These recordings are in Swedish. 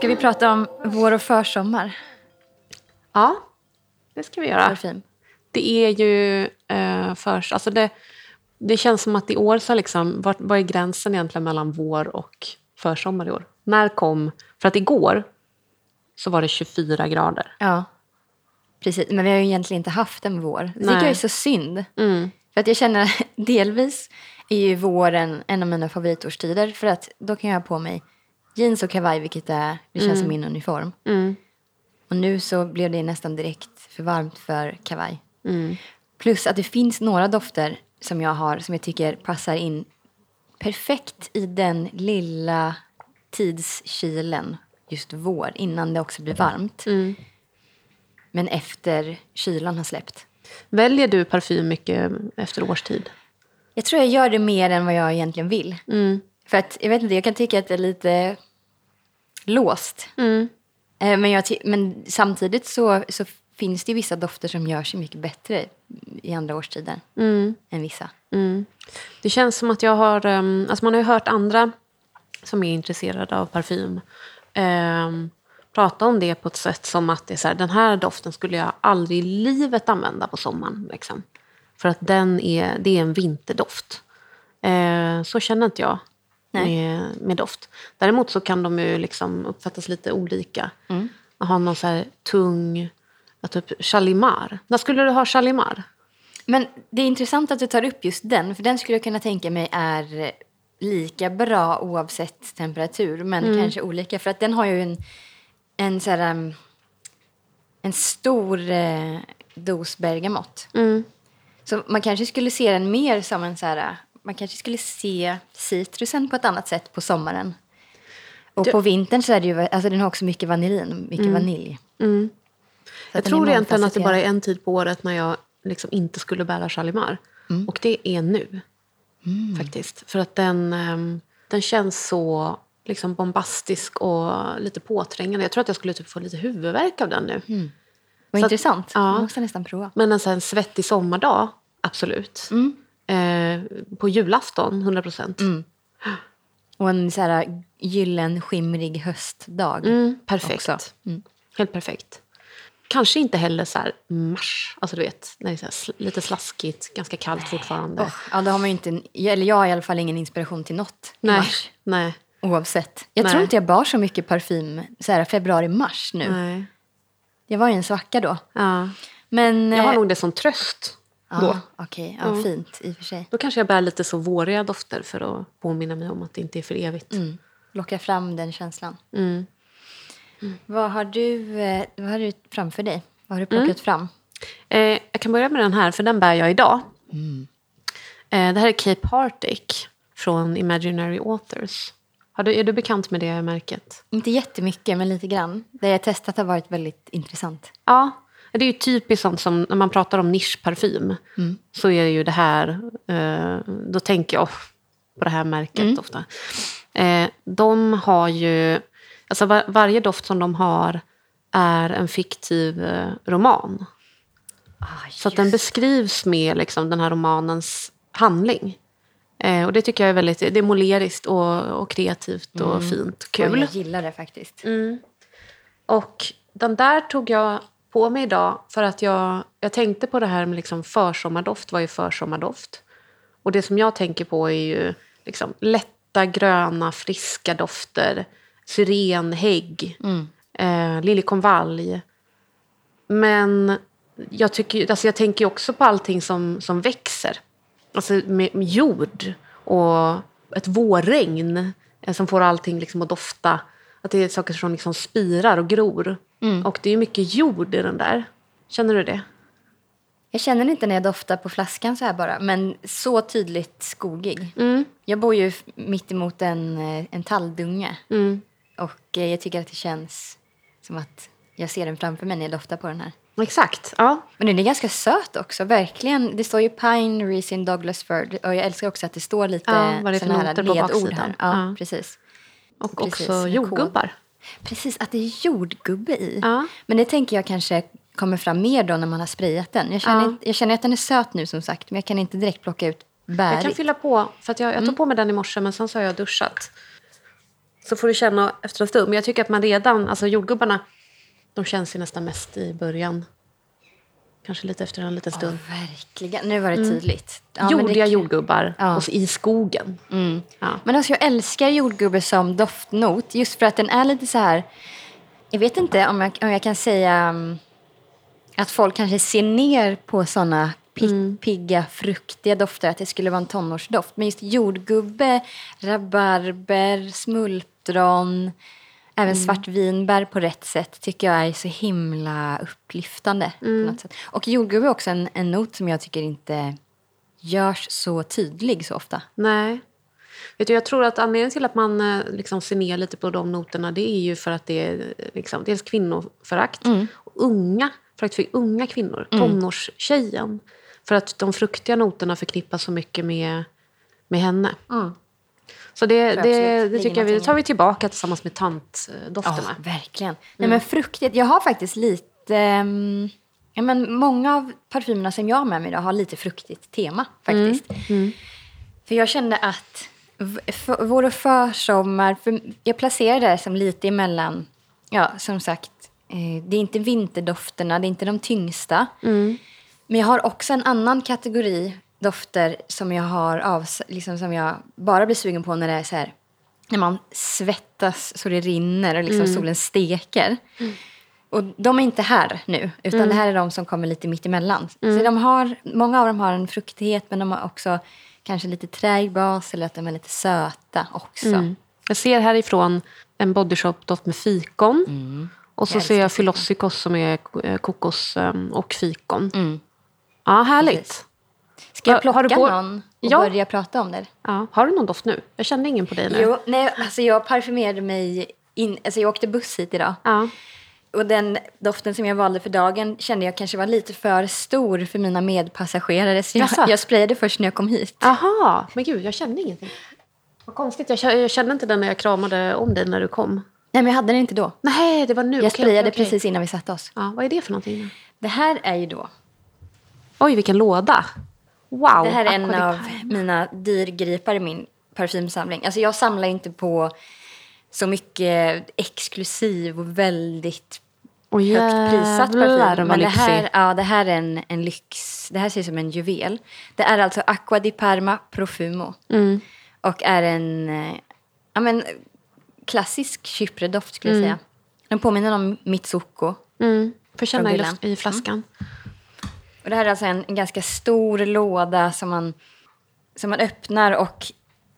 Ska vi prata om vår och försommar? Ja, det ska vi göra. Parfym. Det är ju eh, först... Alltså det, det känns som att i år så liksom... Vad, vad är gränsen egentligen mellan vår och försommar i år? När kom... För att igår så var det 24 grader. Ja, precis. Men vi har ju egentligen inte haft en vår. Det tycker jag är så synd. Mm. För att jag känner delvis är ju våren en av mina favoritårstider. För att då kan jag ha på mig jeans och kavaj, vilket är, det känns som min uniform. Mm. Och nu så blev det nästan direkt för varmt för kavaj. Mm. Plus att det finns några dofter som jag har som jag tycker passar in perfekt i den lilla tidskilen just vår, innan det också blir varmt. Mm. Men efter kylan har släppt. Väljer du parfym mycket efter årstid? Jag tror jag gör det mer än vad jag egentligen vill. Mm. För att, jag vet inte, jag kan tycka att det är lite låst. Mm. Eh, Men, jag men samtidigt så, så finns det vissa dofter som gör sig mycket bättre i andra årstider Mm. än vissa. Mm. Det känns som att jag har... Um, alltså man har ju hört andra som är intresserade av parfym um, prata om det på ett sätt som att det är så här, den här doften skulle jag aldrig i livet använda på sommaren. Liksom. För att den är, det är en vinterdoft. Eh, så känner inte jag. Med, med doft. Däremot så kan de ju liksom uppfattas lite olika. Mm. Man har någon så här tung, typ Chalimar. När skulle du ha Chalimar? Men det är intressant att du tar upp just den, för den skulle jag kunna tänka mig är lika bra oavsett temperatur, men kanske olika. För att den har ju en, en, så här, um, en stor eh, dos bergamott. Mm. Så man kanske skulle se den mer som en så här, man kanske skulle se citrusen på ett annat sätt på sommaren. Och Du- på vintern så är det ju, alltså den har också mycket vanillin, mycket vanilj. Mm. Jag att tror egentligen att det bara är en tid på året när jag liksom inte skulle bära Chalimar. Och det är nu. Faktiskt. För att den, ehm, den känns så liksom bombastisk och lite påträngande. Jag tror att jag skulle typ få lite huvudvärk av den nu. Vad så att- intressant, ja. man måste nästan prova. Men en sån svettig sommardag, absolut. Mm. Eh, på julafton, 100 procent. Och en så här gyllen, skimrig höstdag. Mm, perfekt. Mm. Helt perfekt. Kanske inte heller så här mars, alltså du vet, när det är sl- lite slaskigt, ganska kallt fortfarande. Åh, ja, då har man ju inte, eller jag har i alla fall ingen inspiration till något i nej, mars. nej, Oavsett. Jag Nej. tror inte jag bar så mycket parfym så här februari-mars nu. nej. Jag var i en svacka då. Ja. Men... Jag har eh, nog det som tröst. Ja, Okej, ja, fint i och för sig. Då kanske jag bär lite så våriga dofter för att påminna mig om att det inte är för evigt. Mm. Locka fram den känslan. Mm. Vad har du, eh, vad har du framför dig? Vad har du plockat fram? Eh, jag kan börja med den här, för den bär jag idag. Eh, det här är Cape Heartache från Imaginary Authors. Har du, är du bekant med det märket? Inte jättemycket, men lite grann. Det jag testat har varit väldigt intressant. Ja, det är ju typiskt sånt som när man pratar om nischparfym. Så är det ju det här, eh, då tänker jag på det här märket ofta. Eh, de har ju, alltså var, varje doft som de har är en fiktiv eh, roman. Så att den beskrivs med liksom, den här romanens handling. Eh, och det tycker jag är väldigt, det är måleriskt och, och kreativt och fint. Ja, Kul. Jag gillar det faktiskt. Och den där tog jag på mig idag för att jag, jag tänkte på det här med liksom försommardoft. Vad är försommardoft? Och det som jag tänker på är ju liksom lätta, gröna, friska dofter. Syren, hägg, eh, liljekonvalj. Men jag, tycker, alltså jag tänker också på allting som, som växer. Alltså med, med jord och ett vårregn eh, som får allting liksom att dofta. Att det är saker som liksom spirar och gror. Och det är mycket jord i den där. Känner du det? Jag känner det inte när jag doftar på flaskan så här bara, men så tydligt skogig. Mm. Jag bor ju f- mitt emot en, eh, en talldunge Mm. och eh, jag tycker att det känns som att jag ser den framför mig när jag doftar på den här. Exakt. Ja. Men den är ganska söt också, verkligen. Det står ju Pine, Resin, Douglas Fir och jag älskar också att det står lite Ja, vad det är för här ledord här. Ja, Ja. precis. Och Precis, också jordgubbar. Precis, att det är jordgubbe i. Ja. Men det tänker jag kanske kommer fram mer då när man har sprayat den. Jag känner, Ja. jag känner att den är söt nu som sagt, men jag kan inte direkt plocka ut Jag bär. kan fylla på, för att jag, jag tog på mig den i morse men sen så har jag duschat. så får du känna efter en stund. Men jag tycker att man redan, alltså jordgubbarna, de känns ju nästan mest i början. Kanske lite efter en liten stund. Ja, verkligen. Nu var det tydligt. Ja, men Jordiga det- jordgubbar Ja. och i skogen. Ja. Men alltså jag älskar jordgubbe som doftnot just för att den är lite så här... Jag vet inte om jag, om jag kan säga um, att folk kanske ser ner på såna pi- pigga, fruktiga dofter, att det skulle vara en tonårsdoft. Men just jordgubbe, rabarber, smultron, även svartvinbär på rätt sätt tycker jag är så himla upplyftande. På något sätt. Och jordgubbe är också en, en not som jag tycker inte görs så tydlig så ofta. Nej. Vet du, jag tror att anledningen till att man eh, liksom ser ner lite på de noterna det är ju för att det är liksom, dels kvinnoförakt och unga, förakt för unga kvinnor, tonårstjejen. För att de fruktiga noterna förknippas så mycket med, med henne. Så det, det, det tycker jag vi tar vi tillbaka tillsammans med tantdofterna. Ja, verkligen. Nej, men fruktigt. Jag har faktiskt lite... ehm, ja, men många av parfymerna som jag har med mig idag har lite fruktigt tema faktiskt. För jag kände att vår och försommar... För jag placerade det som lite emellan... Ja, som sagt, eh, det är inte vinterdofterna, det är inte de tyngsta. Men jag har också en annan kategori dofter som jag har av, liksom som jag bara blir sugen på när det är så här när man svettas så det rinner och liksom solen steker. Och de är inte här nu, utan det här är de som kommer lite mitt emellan. Så de har, många av dem har en fruktighet men de har också kanske lite träig bas eller att de är lite söta också. Jag ser härifrån en Body Shop-doft med fikon. Och så Jag ser jag älskar Philosicos som är eh, kokos eh, och fikon. Mm. Ja, härligt. Precis. Ska jag plocka har du på- någon och Ja. börja prata om det? Ja. Har du någon doft nu? Jag kände ingen på dig nu. Jo, nej, alltså jag parfymerade mig in, alltså jag åkte buss hit idag. Ja. Och den doften som jag valde för dagen kände jag kanske var lite för stor för mina medpassagerare. Så jag, jag sprayade först när jag kom hit. Aha, men gud, jag kände ingenting. Vad konstigt, jag jag kände inte den när jag kramade om dig när du kom. Nej, men jag hade den inte då. Nej, det var nu. Jag Okej, sprayade okej. precis innan vi satte oss. Ja, vad är det för någonting? Det här är ju då... Oj, vilken låda. Wow. Det här är en av mina dyrgripar i min parfymsamling. Alltså jag samlar inte på så mycket exklusiv och väldigt Åh, högt prissatt parfym. Men det här, ja, det här är en, en lyx. Det här ser ut som en juvel. Det är alltså Aqua di Parma Profumo. Mm. Och är en eh, ja, men, klassisk Chypre-doft skulle jag säga. Den påminner om Mitsuko. Mm. Får känna i, i flaskan. Och det här är alltså en, en ganska stor låda som man, som man öppnar och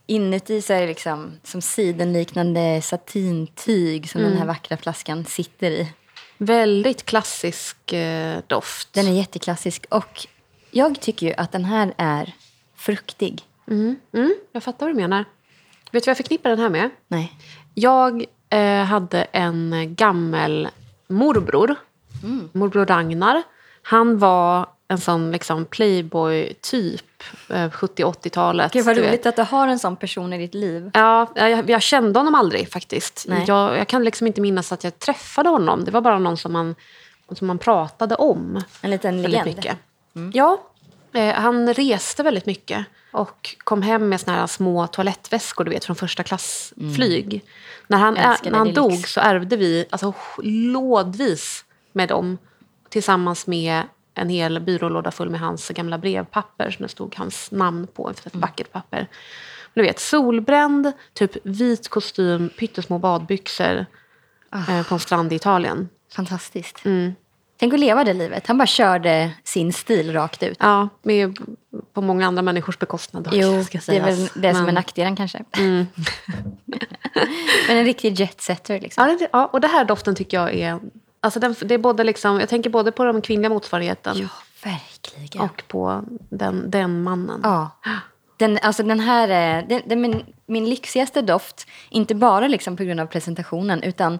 inuti så är det liksom som sidenliknande satintyg som den här vackra flaskan sitter i. Väldigt klassisk eh, doft. Den är jätteklassisk och jag tycker ju att den här är fruktig. Mm, mm, jag fattar vad du menar. Vet du vad jag förknippar den här med? Nej. Jag eh, hade en gammel morbror, Mm. morbror Ragnar. Han var en sån liksom playboy-typ, eh, 70-80-talet. Gud vad roligt att du har en sån person i ditt liv. Ja, jag, jag kände honom aldrig faktiskt. Jag, jag kan liksom inte minnas att jag träffade honom. Det var bara någon som man, som man pratade om. En liten väldigt legend. mycket. Ja, eh, han reste väldigt mycket och kom hem med såna här små toalettväskor du vet, från första klass flyg. När han, älskar när han dog så ärvde vi alltså, lådvis med dem tillsammans med en hel byrålåda full med hans gamla brevpapper som det stod hans namn på, ett vackert papper. Du vet, solbränd, typ vit kostym, pyttesmå badbyxor eh, på en strand i Italien. Fantastiskt. Mm. Tänk att leva det livet. Han bara körde sin stil rakt ut. Ja, med, på många andra människors bekostnad. Jo, ska det är väl det som är nackdelen kanske. Men en riktig jetsetter liksom. Ja, det, ja, och det här doften tycker jag är... Alltså den, det är både liksom, jag tänker både på den kvinnliga motsvarigheten Ja, verkligen. och på den, den mannen. Ja. Den, alltså den här är, den, den min, min lyxigaste doft. Inte bara liksom på grund av presentationen, utan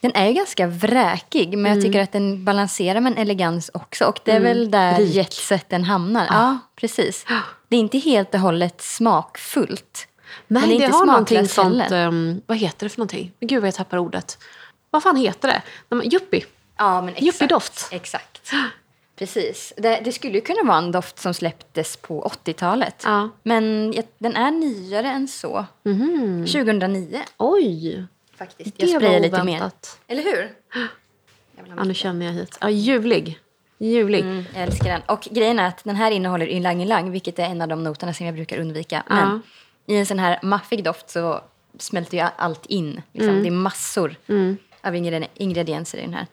den är ju ganska vräkig. Men Mm. jag tycker att den balanserar med en elegans också. Och det är väl där Rik. jetseten hamnar. Ja, precis. Det är inte helt och hållet smakfullt. Nej, men det, det är inte har någonting sånt... Um, vad heter det för någonting? Men Gud vad jag tappar ordet. Vad fan heter det? Nej, Yuppie. Ja, men exakt. Yuppie-doft. Exakt. Precis. Det, det skulle ju kunna vara en doft som släpptes på 80-talet. Ja. Men den är nyare än så. 2009 Oj! faktiskt. Det Jag sprayar lite mer. Eller hur? Ja, nu känner jag hit. Ja, ljuvlig. Ljuvlig. Mm, jag älskar den. Och grejen är att den här innehåller ylang ylang, vilket är en av de noterna som jag brukar undvika. Men i en sån här maffig doft så smälter ju allt in. Liksom. Det är massor av ingredi- ingredienser i den här.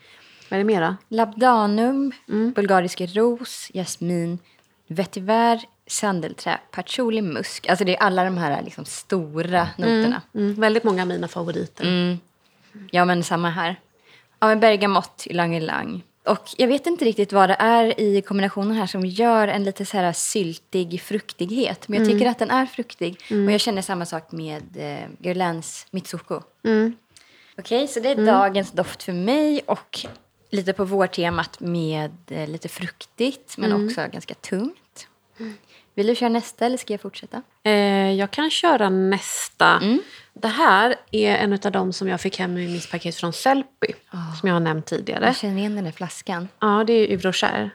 Vad är det mera? Labdanum, bulgarisk ros, jasmin, vetiver, sandelträ, patchouli, musk. Alltså det är alla de här liksom stora noterna. Mm, väldigt många av mina favoriter. Ja, men samma här. Ja, men bergamott, ylang ylang. Och jag vet inte riktigt vad det är i kombinationen här som gör en lite så här syltig fruktighet. Men jag tycker att den är fruktig. Och jag känner samma sak med eh, Guerlains Mitsuko. Okej, så det är dagens doft för mig och lite på vårtemat med eh, lite fruktigt men också ganska tungt. Vill du köra nästa eller ska jag fortsätta? Eh, jag kan köra nästa. Det här är en av dem som jag fick hem i mitt paket från Sellpy. Som jag har nämnt tidigare. Jag känner igen den där flaskan. Ja, det är Yves Rocher.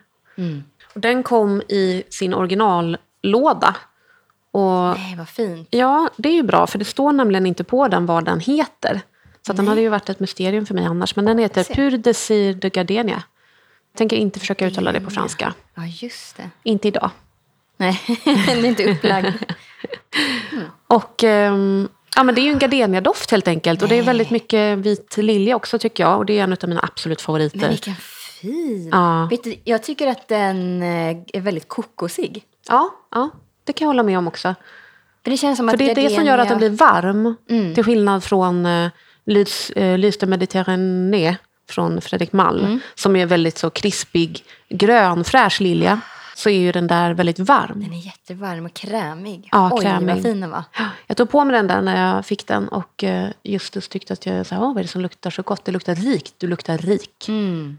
Och den kom i sin originallåda. Och Nej, vad fint. ja, det är ju bra för det står nämligen inte på den vad den heter. Så den hade ju varit ett mysterium för mig annars. Men den heter. Pur Desir de Gardenia. Jag tänker inte försöka uttala det på franska. Ja, just det. Inte idag. Nej, den är inte upplagd. Och ehm, ja, men det är ju en gardeniadoft helt enkelt. Och det är väldigt mycket vit lilja också tycker jag. Och det är en av mina absolut favoriter. Men vilken fin! Ja. Vet du, jag tycker att den eh, är väldigt kokosig. Ja, ja, det kan jag hålla med om också. För det känns som För att det är det som gör att den gardenia- blir varm. Mm. Till skillnad från uh, Lys, uh, Lys de Méditerranée från Fredrik Malm. Mm. Som är väldigt så krispig, grön, fräsch lilja. Så är ju den där väldigt varm. Den är jättevarm och krämig. Ja, Oj, krämig. vad fin den var. Jag tog på mig den där när jag fick den och uh, Justus tyckte att jag sa, Åh, vad är det som luktar så gott? Det luktar rikt, du luktar rik. Mm.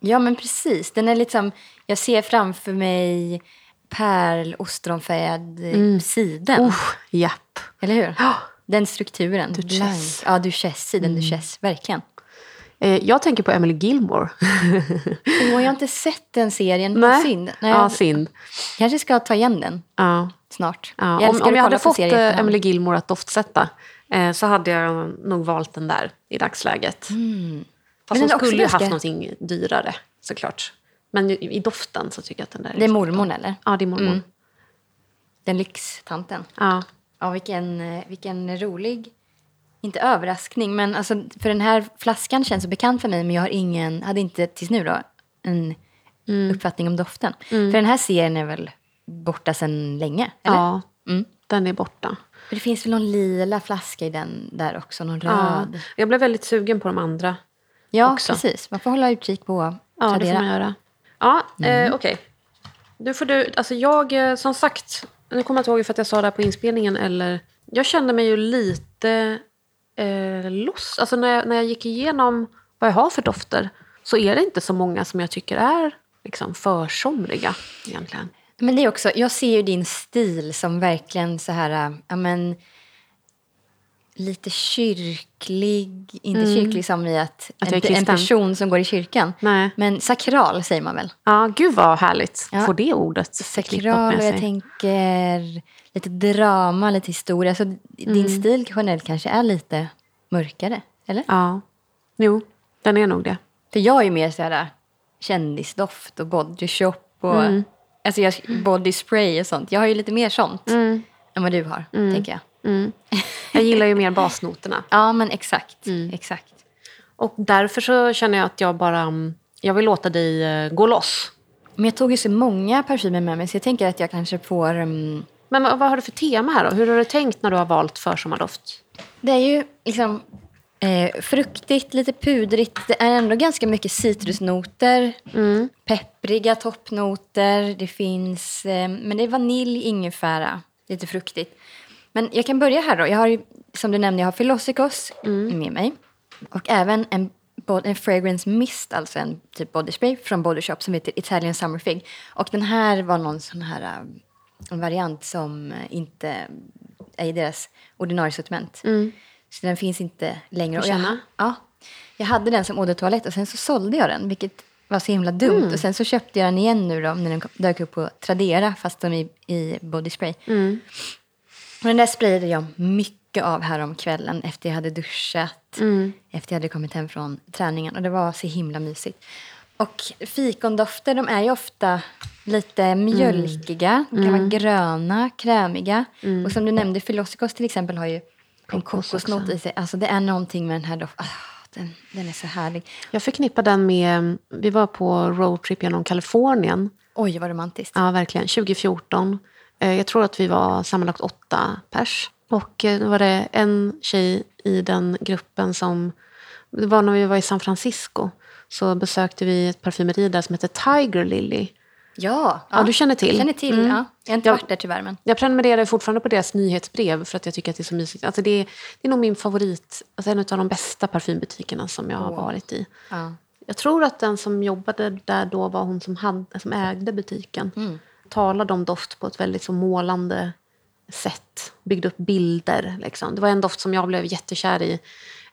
Ja, men precis. Den är liksom, jag ser framför mig pärl, ostronfärgad mm. siden. Oh, japp. Eller hur? Den strukturen. Duchesse. Blank. Ja, Duchesse, siden Duchesse. Verkligen. Eh, jag tänker på Emily Gilmore. Åh, jag har inte sett den serien. Nej. Synd. Nej, Ja, synd. kanske ska ta igen den Ja. snart. Ja, Jag om, om jag hade fått i eh. Emily Gilmore att doftsätta eh, så hade jag nog valt den där i dagsläget. Fast Men hon den skulle ju haft någonting dyrare såklart. Men i, i doften så tycker jag att den där är... Det är mormor eller? Ja, det är mormor. Mm. Den lyxtanten. Ja. Ja, vilken, eh, vilken rolig, inte överraskning, men alltså, för den här flaskan känns så bekant för mig, men jag har ingen, hade inte tills nu då en Mm. uppfattning om doften. För den här serien är väl borta sedan länge? Eller? ja, Mm. den är borta. För det finns väl någon lila flaska i den där också, någon Ja. röd. Jag blev väldigt sugen på de andra. Ja, också. precis. Man får hålla utkik på Ja, det får man göra. Ja, Mm. eh, okej. Nu får du... Alltså jag, eh, som sagt... Nu kommer jag inte ihåg för att jag sa det här på inspelningen eller... Jag kände mig ju lite eh, loss. Alltså när jag, när jag gick igenom vad jag har för dofter så är det inte så många som jag tycker är liksom försomliga egentligen. Men det är också, jag ser ju din stil som verkligen så här, äh, ja men lite kyrklig, inte kyrklig som i att, Mm. Att en, en person som går i kyrkan. Nej. Men sakral säger man väl? Ja, gud vad härligt. Ja. Får det ordet Sakral och jag tänker lite drama, lite historia. Så Mm. din stil generellt kanske är lite mörkare, eller? Ja, jo, den är nog det. För jag är ju mer så här äh, kändisdoft och body shop och Mm. alltså jag, body spray och sånt. Jag har ju lite mer sånt Mm. än vad du har, tänker jag. Jag gillar ju mer basnoterna. Ja, men exakt. Mm. exakt. Och därför så känner jag att jag bara... mm, Jag vill låta dig eh, gå loss. Men jag tog ju så många parfymer med mig så jag tänker att jag kanske får... mm, Men vad vad har du för tema här då? Hur har du tänkt när du har valt försommardoft? det är ju liksom eh, fruktigt, lite pudrigt. Det är ändå ganska mycket citrusnoter. Mm. Peppriga toppnoter. Det finns... Eh, men det är vanilj, ingefära. Lite fruktigt. Men jag kan börja här då. Jag har som du nämnde, jag har Philosicos med mig. Och även en, en fragrance mist, alltså en typ body spray från Body Shop som heter Italian Summer Fig. Och den här var någon sån här eh, en variant som inte är i deras ordinarie sortiment. Så den finns inte längre. Och jag, ja, jag hade den som eau de toilette och sen så sålde jag den, vilket var så himla dumt. Och sen så köpte jag den igen nu då när den dök upp på Tradera fast de i, i body spray. Och den där sprayade jag mycket av här om kvällen efter jag hade duschat. Efter jag hade kommit hem från träningen. Och det var så himla mysigt. Och fikondofter de är ju ofta lite mjölkiga. De kan vara gröna, krämiga. Och som du nämnde, Philosicos till exempel har ju en Kokos kokosnot i sig. Alltså det är någonting med den här doften. Ah, den, den är så härlig. Jag förknippar den med... Vi var på roadtrip genom Kalifornien. Oj, vad romantiskt. Ja, verkligen. 2014. Eh, Jag tror att vi var sammanlagt åtta pers. Och eh, då var det en tjej i den gruppen som... Det var när vi var i San Francisco. Så besökte vi ett parfymeri där som heter Tiger Lily. Ja, Ja, du känner till. Jag känner till, Mm. ja. Jag har inte Ja. varit där tyvärr, men... Jag prenumererar fortfarande på deras nyhetsbrev för att jag tycker att det är så mysigt. Alltså det, är, det är nog min favorit, alltså en av de bästa parfymbutikerna som jag har Åh. varit i. Ja. Jag tror att den som jobbade där då var hon som, hade, som ägde butiken. Mm. Talade om doft på ett väldigt så målande sätt. Byggde upp bilder. Liksom. Det var en doft som jag blev jättekär i.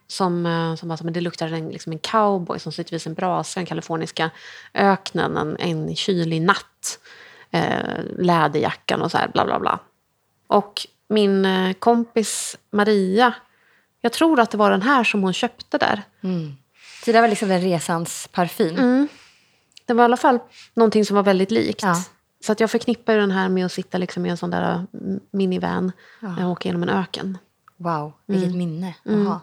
Som, eh, som var som, det luktade en, liksom en cowboy som sitter vid sin brasa i den kaliforniska öknen en, en kylig natt. Eh, läderjackan och så här, bla bla bla. Och min eh, kompis Maria, jag tror att det var den här som hon köpte där. Så det var liksom den resans parfym. Mm. Det var i alla fall någonting som var väldigt likt. Ja. Så att jag förknippar den här med att sitta liksom i en sån där mm, minivan när jag åker genom en öken. Wow, vilket Mm. minne. Jaha.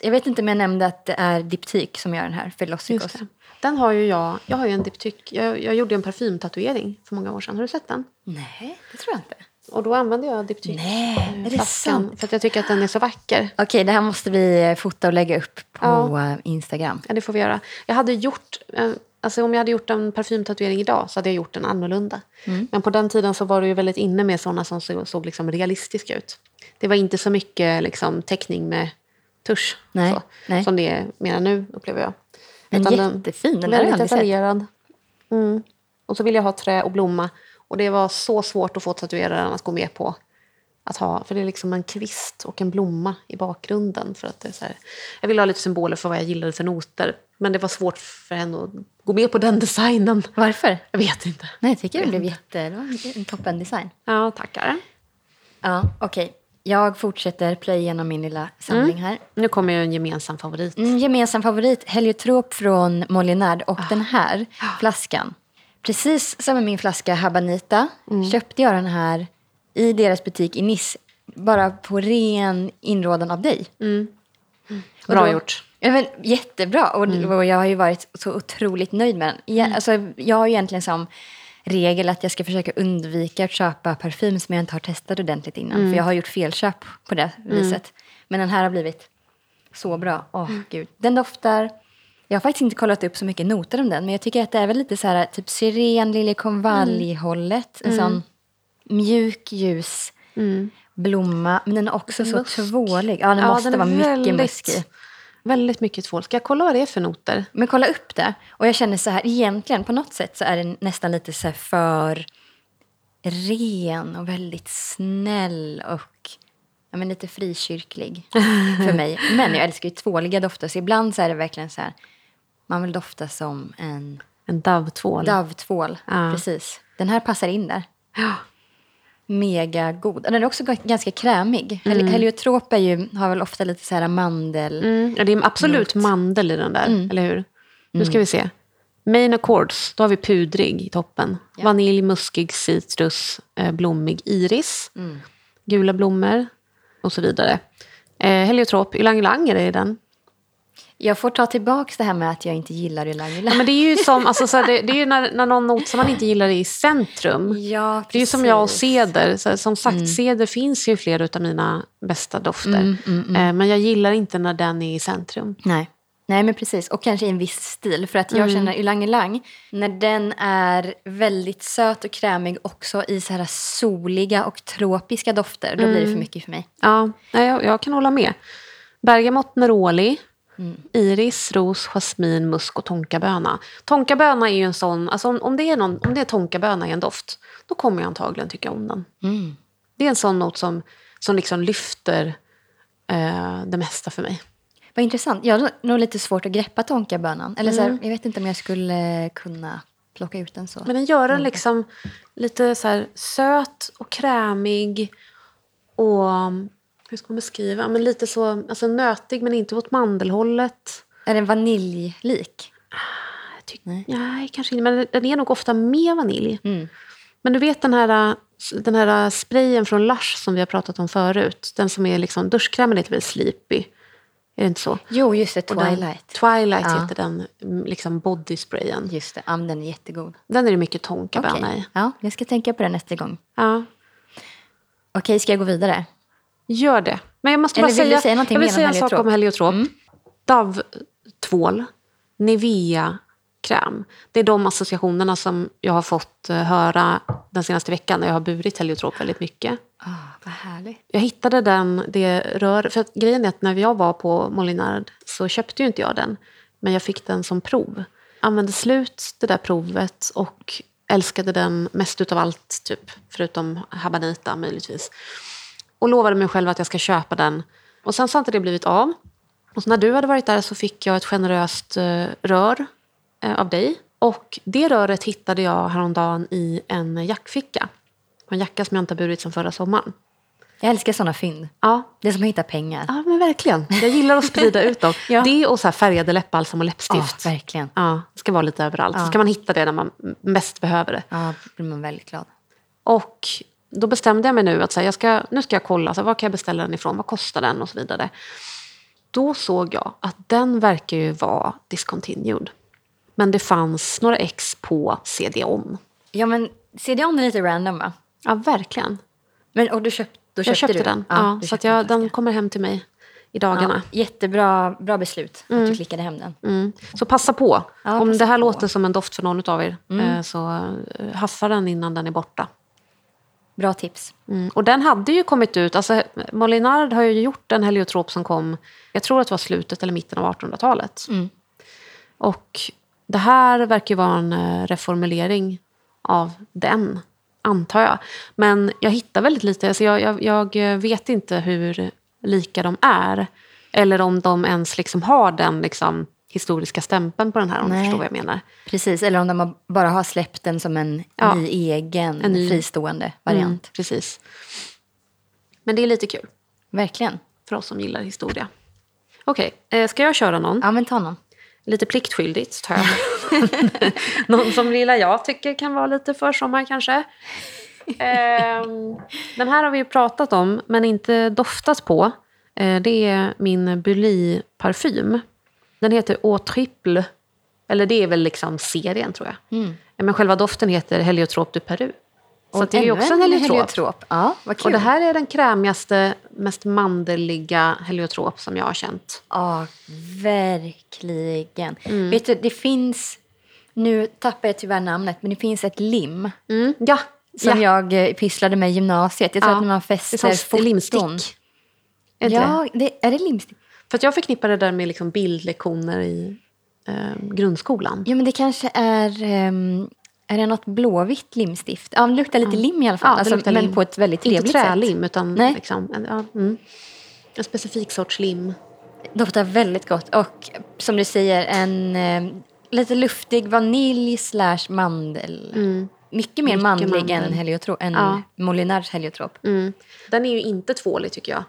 Jag vet inte om jag nämnde att det är diptyk som gör den här, det. Den har ju jag. Jag har ju en diptyk. Jag, jag gjorde en parfymtatuering för många år sedan. Har du sett den? Nej, det tror jag inte. Och då använde jag diptyk. Nej, är det flaskan, sant? För att jag tycker att den är så vacker. Okej, det här måste vi eh, fota och lägga upp på Ja. eh, Instagram. Ja, det får vi göra. Jag hade gjort, eh, alltså om jag hade gjort en parfymtatuering idag så hade jag gjort den annorlunda. Mm. Men på den tiden så var det ju väldigt inne med sådana som såg, såg liksom realistiska ut. Det var inte så mycket liksom, teckning med tusch Nej, så, nej. som det är mer nu, upplever jag. Men Utan jättefin, den där har jag aldrig sett. Mm. Och så ville jag ha trä och blomma. Och det var så svårt att få tatueraren att gå med på att ha. För det är liksom en kvist och en blomma i bakgrunden. För att det är här, jag ville ha lite symboler för vad jag gillade för noter. Men det var svårt för henne att gå med på den designen. Varför? Jag vet inte. Nej, jag tycker det blev jätte... Det var en toppen design. Ja, tackar. Ja, okej. Jag fortsätter plöja igenom min lilla samling här. Nu kommer ju en gemensam favorit. Mm, gemensam favorit, Heliotrop från Molinard och Ah. den här flaskan. Precis som med min flaska Habanita Mm. köpte jag den här i deras butik i Nice. Bara på ren inrådan av dig. Och Bra då- gjort. Ja, men, jättebra. Och, Mm. och jag har ju varit så otroligt nöjd med den. Jag, alltså, jag har ju egentligen som regel att jag ska försöka undvika att köpa parfym som jag inte har testat ordentligt innan. Mm. För jag har gjort felköp på det viset. Men den här har blivit så bra. Åh, Mm. gud. Den doftar... Jag har faktiskt inte kollat upp så mycket noter om den. Men jag tycker att det är väl lite så här typ syren, liljekonvalj-hållet. Mm. En sån mjuk, ljus blomma. Men den är också så Musk. tvålig. Ja, den Ja, måste den vara mycket väldigt- musk i. Väldigt mycket tvål. Ska jag kolla vad det är för noter? Men kolla upp det. Och jag känner så här, egentligen på något sätt så är den nästan lite så för ren och väldigt snäll och ja, men lite frikyrklig för mig. Men jag älskar ju tvåliga dofter så ibland så är det verkligen så här, man vill dofta som en En Dove-tvål. Dove-tvål. Ja. Precis. Den här passar in där. Ja. Mega god. Den är också ganska krämig. Hel- Heliotrop är ju, har väl ofta lite så här mandel... Mm, ja, det är absolut mandel i den där, Mm. eller hur? Nu ska vi se. Main Accords, då har vi pudrig i toppen. Ja. Vanilj, muskig, citrus, eh, blommig iris. Mm. Gula blommor och så vidare. Eh, heliotrop, ylang ylang är det i den. Jag får ta tillbaka det här med att jag inte gillar ylang Ja, ylang. men det är ju som, alltså, så här, det, det är ju när, när någon not som man inte gillar är i centrum. Ja, Det är ju som jag och precis. Mm. ceder. Så, här, som sagt, ceder finns ju i flera av mina bästa dofter. Mm, Eh, men jag gillar inte när den är i centrum. Nej. Nej, men precis. Och kanske i en viss stil. För att jag känner ylang ylang, när den är väldigt söt och krämig också i så här soliga och tropiska dofter, då blir det för mycket för mig. Ja, jag, jag kan hålla med. Bergamott, neroli, Mm. iris, ros, jasmin, musk och tonkaböna. Tonkaböna är ju en sån, alltså om, om, det är någon, om det är tonkaböna i en doft, då kommer jag antagligen tycka om den. Mm. Det är en sån not som, som liksom lyfter eh, det mesta för mig. Vad intressant. Jag har nog lite svårt att greppa tonkabönan. Eller så Mm. här, jag vet inte om jag skulle kunna plocka ut den så. Men den gör den liksom lite så söt och krämig. Och hur ska man beskriva? Men lite så alltså nötig men inte åt mandelhållet. Är den vaniljlik? Jag tyck, nej. kanske inte. Men den är nog ofta mer vanilj. Mm. Men du vet den här, den här sprayen från Lush som vi har pratat om förut. Den som är liksom, duschkrämen heter väl Sleepy? Är det inte så? Jo, just det. Och den- Twilight. Twilight Ja. heter den mm, liksom bodysprayen. Just det. Ja, den är jättegod. Den är det mycket tonkaböna Okej. i. Ja, jag ska tänka på den nästa gång. Ja. Okej, ska jag gå vidare? Gör det. Men jag måste Eller bara säga, säga jag vill säga en sak om heliotrop. Mm. Dove-tvål, Nivea-kräm. Det är de associationerna som jag har fått eh, höra den senaste veckan när jag har burit heliotrop väldigt mycket. Ah, vad härligt. Jag hittade den, det rör... För grejen är att när jag var på Molinard så köpte ju inte jag den. Men jag fick den som prov. Använde slut det där provet och älskade den mest utav allt, typ. Förutom Habanita möjligtvis. Och lovade mig själv att jag ska köpa den. Och sen så har inte det blivit av. Och så när du hade varit där så fick jag ett generöst eh, rör eh, av dig. Och det röret hittade jag häromdagen i en jackficka. På en jacka som jag inte har burit sedan förra sommaren. Jag älskar såna fynd. Ja, Det är som att hitta pengar. Ja, men verkligen. Jag gillar att sprida ut dem. Ja. Det och så här färgade läppbalsam och Ja, läppstift. verkligen. Ja, det ska vara lite överallt. Så Ja. ska man hitta det när man mest behöver det. Ja, då blir man väldigt glad. Och då bestämde jag mig nu att så här, jag ska, nu ska jag kolla, så här, var kan jag beställa den ifrån, vad kostar den och så vidare. Då såg jag att den verkar ju vara discontinued. Men det fanns några ex på CD-ON. Ja, men CD-ON är lite random, va? Ja, verkligen. Men, och du köpt, då Jag köpte du den. Ja, du så att köpte jag, den kommer hem till mig i dagarna. Ja, jättebra bra beslut att du klickade hem den. Mm. Så passa på. Ja, Om passa det här på. låter som en doft för någon av er eh, så eh, haffa den innan den är borta. Bra tips. Mm. Och den hade ju kommit ut, alltså Molinard har ju gjort en heliotrop som kom, jag tror att det var slutet eller mitten av 1800-talet. Mm. Och det här verkar ju vara en eh, reformulering av den, antar jag. Men jag hittar väldigt lite, alltså jag, jag, jag vet inte hur lika de är. Eller om de ens liksom har den liksom, historiska stämpeln på den här, om du Nej. förstår vad jag menar. Precis, eller om de bara har släppt den som en Ja. ny egen En ny- fristående Mm, variant. precis. Men det är lite kul Verkligen. för oss som gillar historia. Okej, eh, ska jag köra någon? Ja, men ta någon. Lite pliktskyldigt tar jag någon som lilla jag tycker kan vara lite försommar kanske. Ehm, den här har vi ju pratat om, men inte doftat på. Eh, det är min Bully-parfym. Den heter Au Triple. Eller det är väl liksom serien tror jag. Mm. Men själva doften heter Heliotrop du Peru. Så att det är också en en heliotrop. Ja. Och det här är den krämigaste, mest mandeliga heliotrop som jag har känt. Ja, verkligen. Mm. Vet du, det finns... Nu tappar jag tyvärr namnet, men det finns ett lim Mm. Ja, som ja. jag eh, pysslade med i gymnasiet. Jag tror Ja, att när man fäster foton... limstick. Är det? Ja, det, är det limstick? För jag förknippar det där med liksom bildlektioner i eh, grundskolan. Ja, men det kanske är... ehm, är det något blåvitt limstift? Ja, det luktar lite lim i alla fall. Ja, det alltså, men lim. på ett väldigt Inte trevligt sätt. trälim, utan Nej. liksom, ja, mm. en specifik sorts lim. Doftar väldigt gott. Och som du säger, en eh, lite luftig vanilj slash mandel. Mycket mer Mycket mandlig mandel. än, heliotrop, än Ja. Molinars heliotrop. Mm. Den är ju inte tvålig tycker jag.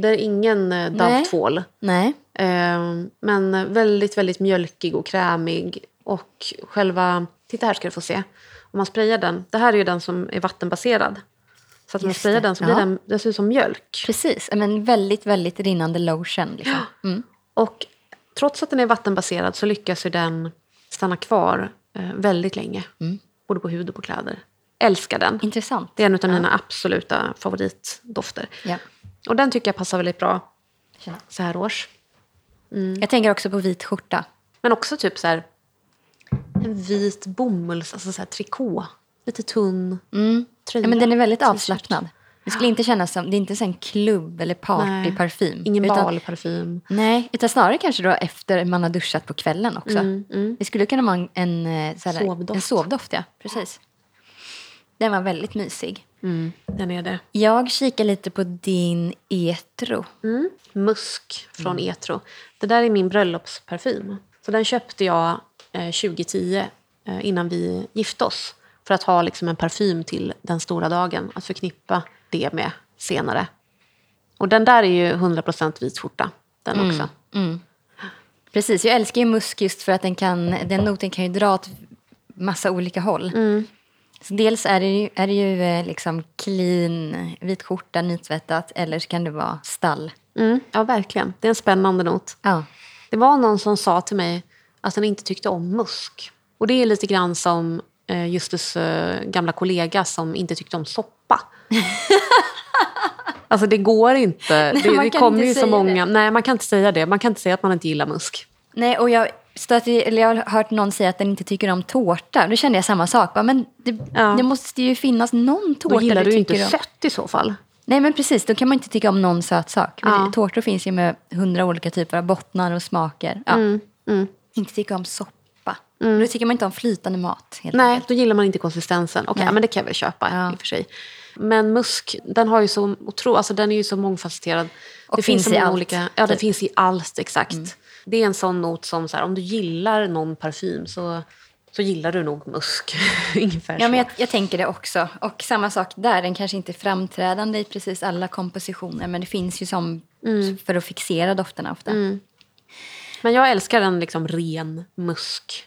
Det är ingen eh, Dove-tvål. Nej. Eh, men väldigt, väldigt mjölkig och krämig. Och själva... Titta här ska du få se. Om man sprayar den. Det här är ju den som är vattenbaserad. Så att om man Just sprayar det, den så blir ja. den, den ser ut som mjölk. Precis, men väldigt, väldigt rinnande lotion. Liksom. Mm. Och trots att den är vattenbaserad så lyckas ju den stanna kvar eh, väldigt länge. Mm. Både på hud och på kläder. Älskar den. Intressant. Det är en av mina absoluta favoritdofter. Ja. Och den tycker jag passar väldigt bra så här års. Jag tänker också på vit skjorta. Men också typ så här en vit bomulls, alltså så här trikå. Lite tunn Mm. tröja. Ja, men den är väldigt avslappnad. Det skulle inte kännas som, det är inte så en klubb eller partyparfym. Ingen utan, balparfym. Nej, utan snarare kanske då efter man har duschat på kvällen också. Mm, Det skulle kunna vara en, en, eh, så här, Sovdoft. en sovdoft. Ja, precis. Den var väldigt mysig. Mm, den är det. Jag kikar lite på din Etro. Mm. Musk från Etro. Det där är min bröllopsparfym. Så den köpte jag eh, 2010 eh, innan vi gifte oss. För att ha liksom en parfym till den stora dagen. Att förknippa det med senare. Och den där är ju 100% vit skjorta. Den också. Precis, jag älskar ju musk just för att den, kan, den noten kan ju dra åt massa olika håll. Så dels är det ju, är det ju eh, liksom clean, vit skjorta, nytvättat eller så kan det vara stall. Mm, ja, verkligen. Det är en spännande not. Ja. Det var någon som sa till mig att han inte tyckte om musk. Och det är lite grann som eh, Justus eh, gamla kollega som inte tyckte om soppa. alltså det går inte. Nej, det det kommer ju så många. Nej, man kan inte säga det. Man kan inte säga att man inte gillar musk. Nej, och jag, stöter, eller jag har hört någon säga att den inte tycker om tårta. Då kände jag samma sak. Men det, Ja. det måste ju finnas någon tårta Då gillar du ju inte tycker om. sött i så fall. Nej, men precis. Då kan man inte tycka om någon söt sak. Ja. Tårtor finns ju med hundra olika typer av bottnar och smaker. Ja. Mm, Inte tycka om soppa. Då tycker man inte om flytande mat. Nej, enkelt. då gillar man inte konsistensen. Okej, Nej. men det kan jag väl köpa Ja. i och för sig. Men musk, den, har ju så otro, alltså den är ju så mångfacetterad. Och det finns så i allt, Olika, ja, det typ. finns i allt, exakt. Det är en sån not som så här, om du gillar någon parfym så, så gillar du nog musk. Ungefär Ja, så. men jag, jag tänker det också. Och samma sak där, den kanske inte är framträdande i precis alla kompositioner men det finns ju som för att fixera dofterna ofta. Mm. men jag älskar en liksom ren musk.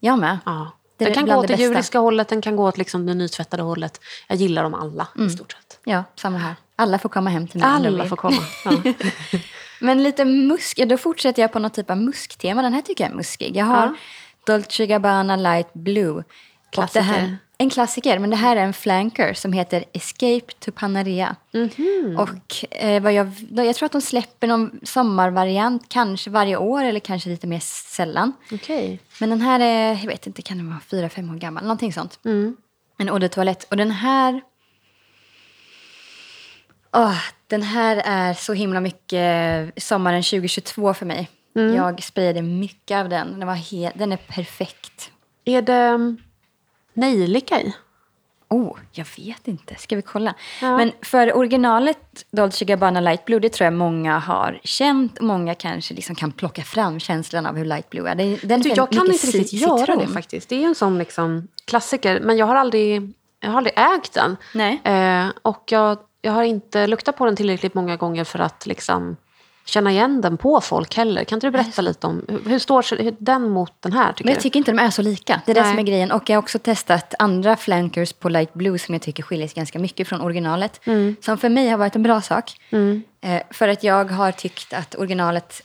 Jag med. Ja. Den kan gå åt det det djuriska hållet, den kan gå åt liksom det nytvättade hållet. Jag gillar dem alla i stort sett. Ja, samma här. Alla får komma hem till mig. Alla får komma. Ja. Men lite musk, då fortsätter jag på något typ av musktema. Den här tycker jag är muskig. Jag har Ja. Dolce Gabbana Light Blue. Klassiker. Här, en klassiker, men det här är en flanker som heter Escape to Panarea. Mhm. Och eh, vad jag, då- jag tror att de släpper någon sommarvariant, kanske varje år eller kanske lite mer sällan. Okej. Men den här är, jag vet inte, kan den vara fyra, fem år gammal? Någonting sånt. Mm. En eau de toilette. Och den här... Åh, den här är så himla mycket sommaren 2022 för mig. Mm. Jag sprayade mycket av den. Den, var he- den är perfekt. Är det mm, nejlika i? Oh, jag vet inte. Ska vi kolla? Ja. Men för originalet Dolce Gabbana Light Blue, det tror jag många har känt. Många kanske liksom kan plocka fram känslan av hur Light Blue är. Den, den Du, är jag kan inte riktigt göra det faktiskt. Det är en sån liksom klassiker. Men jag har aldrig, jag har aldrig ägt den. Nej. Eh, och jag, jag har inte luktat på den tillräckligt många gånger för att liksom känna igen den på folk heller. Kan inte du berätta lite om hur, står den mot den här? Tycker Men jag tycker inte de är så lika. Det är det Nej. som är grejen. Och jag har också testat andra flankers på light blue som jag tycker skiljer sig ganska mycket från originalet. Som för mig har varit en bra sak. Eh, för att jag har tyckt att originalet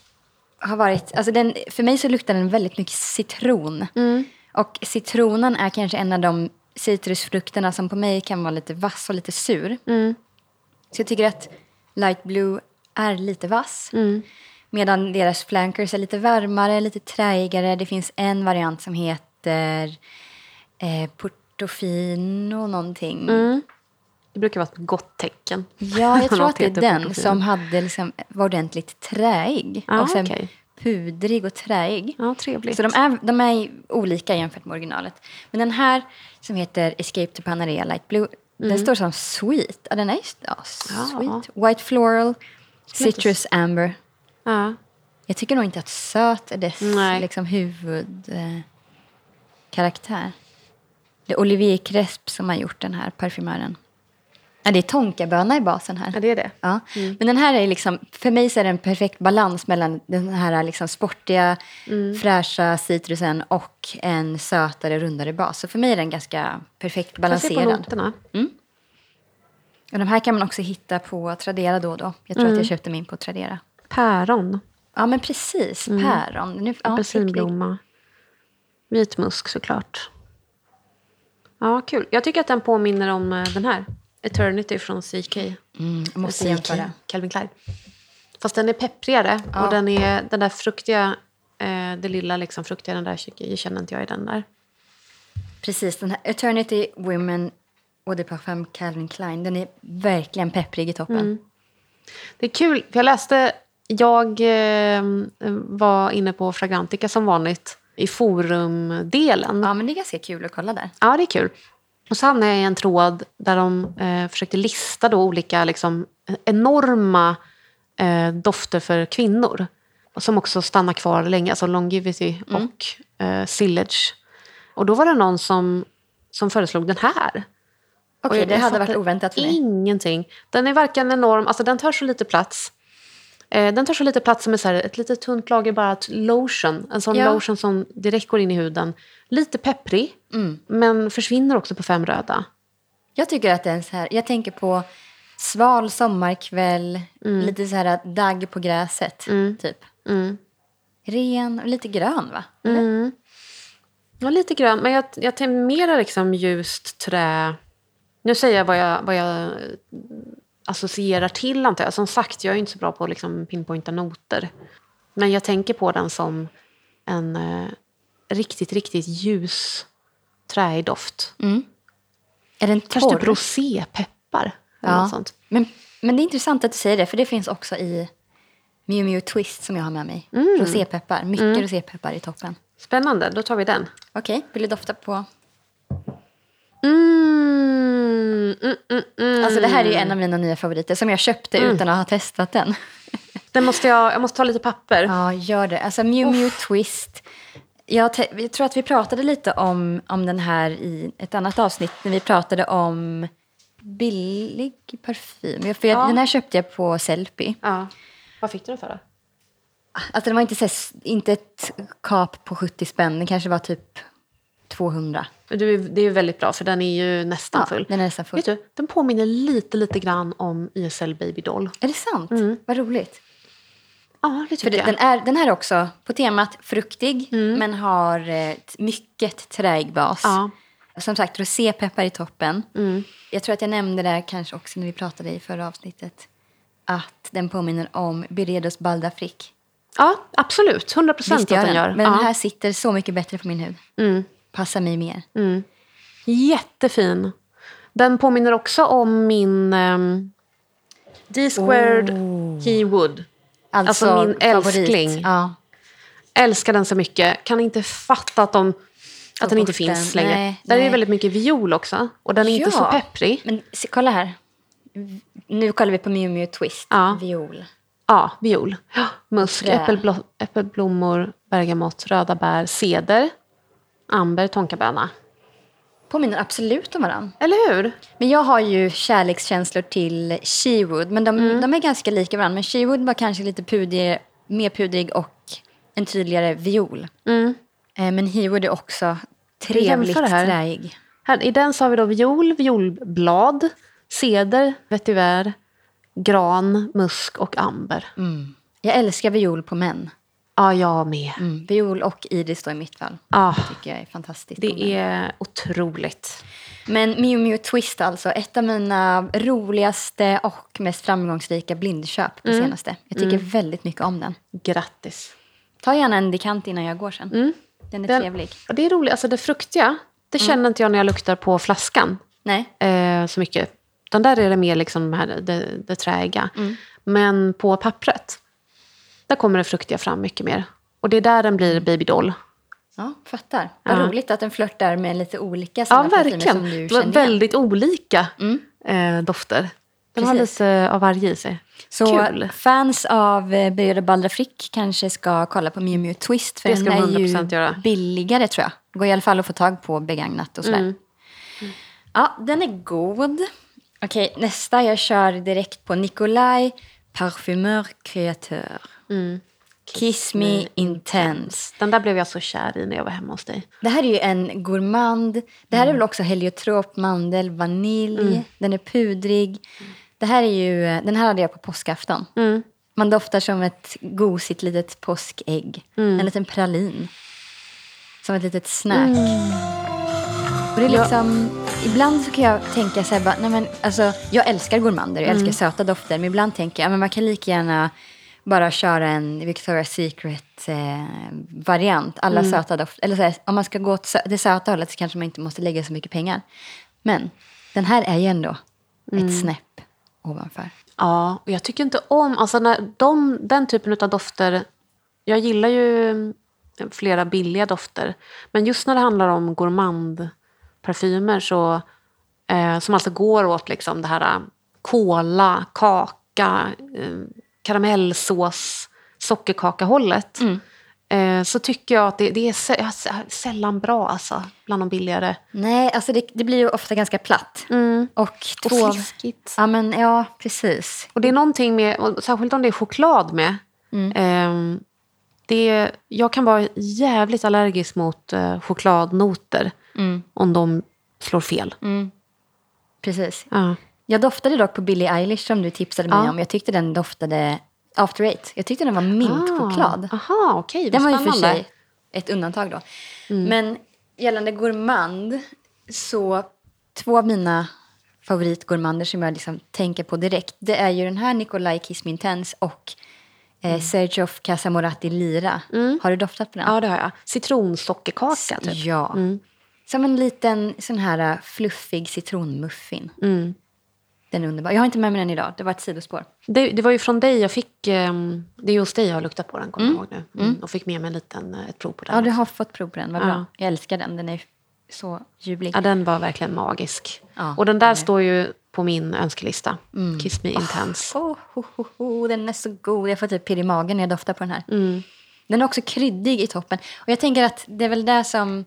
har varit... Alltså den, för mig så luktar den väldigt mycket citron. Och citronen är kanske en av de citrusfrukterna som på mig kan vara lite vass och lite sur. Så jag tycker att light blue är lite vass. Medan deras flankers är lite varmare, lite träigare. Det finns en variant som heter eh, Portofino någonting. Det brukar vara ett gott tecken. Ja, jag tror att det är den som hade liksom, var ordentligt träig. Ah, och sen okej. pudrig och träig. Ja, trevligt. Så de är, de är olika jämfört med originalet. Men den här som heter Escape to Panarea Light Blue, den står som sweet. Ja, den är just, ja, sweet. White floral, citrus amber. Ja. Jag tycker nog inte att söt är dess Nej. liksom, huvudkaraktär. Eh, det är Olivier Cresp som har gjort den här parfymören. Ja, det är tonkaböna i basen här. ja, det är det. Ja. Men den här är liksom, för mig så är det en perfekt balans mellan den här liksom sportiga, fräscha citrusen och en sötare, rundare bas. Så för mig är den ganska perfekt Får jag se på balanserad. noterna? Och de här kan man också hitta på Tradera då och då. Jag tror att jag köpte min på Tradera. Päron, Ja, men precis. Päron. Nu, ja, apelsinblomma, vit musk såklart. Ja, kul. Jag tycker att den påminner om eh, den här. Eternity från CK. Mm, jag måste jämföra. Calvin Klein. Fast den är pepprigare. Ja. Och den, är, den där fruktiga, eh, det lilla liksom fruktiga, den där jag känner inte jag i den där. Precis, den här Eternity Women Eau de Parfum Calvin Klein. Den är verkligen pepprig i toppen. Det är kul, för jag läste, jag eh, var inne på Fragrantica som vanligt i forumdelen. Ja, men det är ganska kul att kolla där. Ja, det är kul. Och så hamnade jag i en tråd där de eh, försökte lista då olika liksom, enorma eh, dofter för kvinnor. Som också stannar kvar länge, alltså longevity Mm. och eh, sillage. Och då var det någon som, som föreslog den här. Okej, jag- det hade varit oväntat för mig. Ingenting. Den är varken enorm, alltså den tar så lite plats. Eh, den tar så lite plats som är så här, ett litet tunt lager bara lotion. En sån Ja. lotion som direkt går in i huden. Lite pepprig, Mm. men försvinner också på fem röda. Jag tycker att det är så här, jag tänker på sval sommarkväll, lite så här dagg på gräset, typ. Mm. Ren och lite grön, va? Mm. Ja, lite grön, men jag, jag tänker mera liksom ljust trä. Nu säger jag vad jag, vad jag associerar till, antar jag. Som sagt, jag är inte så bra på att liksom pinpointa noter. Men jag tänker på den som en eh, riktigt, riktigt ljus träig doft. Är den Kanske torr? typ rosépeppar. eller ja. sånt. Men, men det är intressant att du säger det, för det finns också i Miu Miu Twist som jag har med mig. Mm. Rosépeppar, mycket rosépeppar i toppen. Spännande, då tar vi den. Okej, vill du dofta på? Mm, mm, mm, mm. Alltså det här är ju en av mina nya favoriter som jag köpte utan att ha testat den. Den måste jag, jag måste ta lite papper. Ja, gör det. Alltså Miu Miu Twist. Jag, jag tror att vi pratade lite om, om den här i ett annat avsnitt när vi pratade om billig parfym. För jag, Ja. Den här köpte jag på Sellpy. Ja. Vad fick du den för då? Alltså den var inte, så, inte ett kap på 70 spänn, den kanske var typ 200. Du, det är ju väldigt bra för den är ju nästan Ja, full. den är nästan full. Vet du, den påminner lite, lite grann om YSL Baby Doll. Är det sant? Vad roligt. Ja, det För tycker det, jag. den, är, den här är också på temat fruktig, men har eh, mycket träig bas. Ja. Som sagt, rosépeppar i toppen. Jag tror att jag nämnde det kanske också när vi pratade i förra avsnittet. Att den påminner om Byredos Baldafrique. Ja, absolut. 100 procent att den gör. men ja. den här sitter så mycket bättre på min hud. mm. Passar mig mer. Jättefin. Den påminner också om min um, D-squared Keywood. Alltså min älskling. Ja. Älskar den så mycket. Kan inte fatta att, de, att den inte finns längre. Nej, Där är nej. det väldigt mycket viol också. Och den är inte så Ja. pepprig. Men se, kolla här. Nu kollar vi på Miu Miu Twist. Ja. Viol. Ja, viol. Ja, Musk, äppelblommor, bergamott, röda bär, ceder, amber, tonkaböna. Påminner absolut om varandra. Eller hur? Men jag har ju kärlekskänslor till Shewood. Men de, Mm. de är ganska lika varandra. Men Shewood var kanske lite pudrig, mer pudrig och en tydligare viol. Mm. Eh, men Hewood är också trevligt här? träig. Här, I den så har vi då viol, violblad, ceder, vetiver, gran, musk och amber. Jag älskar viol på män. Ja, jag med. Mm. Viol och iris då i mitt fall. Ah, Det tycker jag är fantastiskt. det är otroligt. Men Miu Miu Twist alltså, ett av mina roligaste och mest framgångsrika blindköp på Mm. senaste. Jag tycker väldigt mycket om den. Grattis. Ta gärna en dekant innan jag går sen. Den är Mm. Den- trevlig. Och det är roligt, alltså det fruktiga, det känner inte jag när jag luktar på flaskan. Nej, eh, så mycket. Den där är det mer liksom de här, det, det träiga. Men på pappret, där kommer det fruktiga fram mycket mer. Och det är där den blir babydoll. ja, fattar. Vad Ja. roligt att den flörtar med lite olika Ja, sådana parfymer verkligen. som du känner igen. väldigt olika eh, dofter. Den har Precis. lite av varje i sig. Så Kul. fans av Birger Baldrafrick kanske ska kolla på Miu Miu Twist. För Det ska den de är 100% ju göra. billigare tror jag. Går i alla fall att få tag på begagnat och sådär. Mm. Ja, den är god. Okej, nästa. Jag kör direkt på Nikolaj Parfumeur Créateur. Mm. Kiss Me Intense. Den där blev jag så kär i när jag var hemma hos dig. Det här är ju en gourmand. Det här är Mm. väl också heliotrop, mandel, vanilj. Den är pudrig. Det här är ju, den här hade jag på påskafton. Mm. Man doftar som ett gosigt litet påskägg. Mm. En liten pralin. Som ett litet snack. Och det är liksom, Ibland så kan jag tänka så här, bara, nej men, alltså, jag älskar gourmander, jag Mm. älskar söta dofter. Men ibland tänker jag, ja, men man kan lika gärna bara köra en Victoria's Secret-variant. Alla Mm. söta dofter. Eller så här, om man ska gå åt sö- det söta hållet så kanske man inte måste lägga så mycket pengar. Men den här är ju ändå Mm. ett snäpp ovanför. Ja, och jag tycker inte om... Alltså när de, den typen av dofter... Jag gillar ju flera billiga dofter. Men just när det handlar om gourmandparfymer så Eh, som alltså går åt liksom det här eh, kola, kaka, eh, karamellsås, sockerkaka-hållet. Eh, så tycker jag att det, det är sällan bra alltså, bland de billigare. Nej, alltså det, det blir ju ofta ganska platt. Och, Mm. Och två... fliskigt. Ja, men ja, precis. Och det är någonting med, och särskilt om det är choklad med. ehm, det är, jag kan vara jävligt allergisk mot eh, chokladnoter om de slår fel. precis. Ja. Jag doftade dock på Billie Eilish som du tipsade mig Ja. om. Jag tyckte den doftade After Eight. Jag tyckte den var mintchoklad. Ah, aha, okej. vad Den var ju för sig ett undantag då. Mm. Men gällande gourmand, så två av mina favoritgourmander som jag liksom tänker på direkt, det är ju den här Nikolaj Kismintens och eh, Mm. Sergio Casamoratti Lira. Har du doftat på den? Ja, det har jag. Citronsockerkaka, typ. Ja. Som en liten sån här fluffig citronmuffin. Mm. Den är underbar. Jag har inte med mig den idag, det var ett sidospår. Det, det var ju från dig jag fick... ehm, det är just dig jag har luktat på den, kommer jag ihåg nu. Mm. Och fick med mig en liten, eh, ett prov på den. Ja, du har fått prov på den, vad bra. Ja. Jag älskar den, den är så ljuvlig. Ja, den var verkligen magisk. Ja, och den där den står ju på min önskelista. Kiss me intense. Oh, ho, ho, den är så god. Jag får typ pirr i magen när jag doftar på den här. Mm. Den är också kryddig i toppen. Och jag tänker att det är väl det som...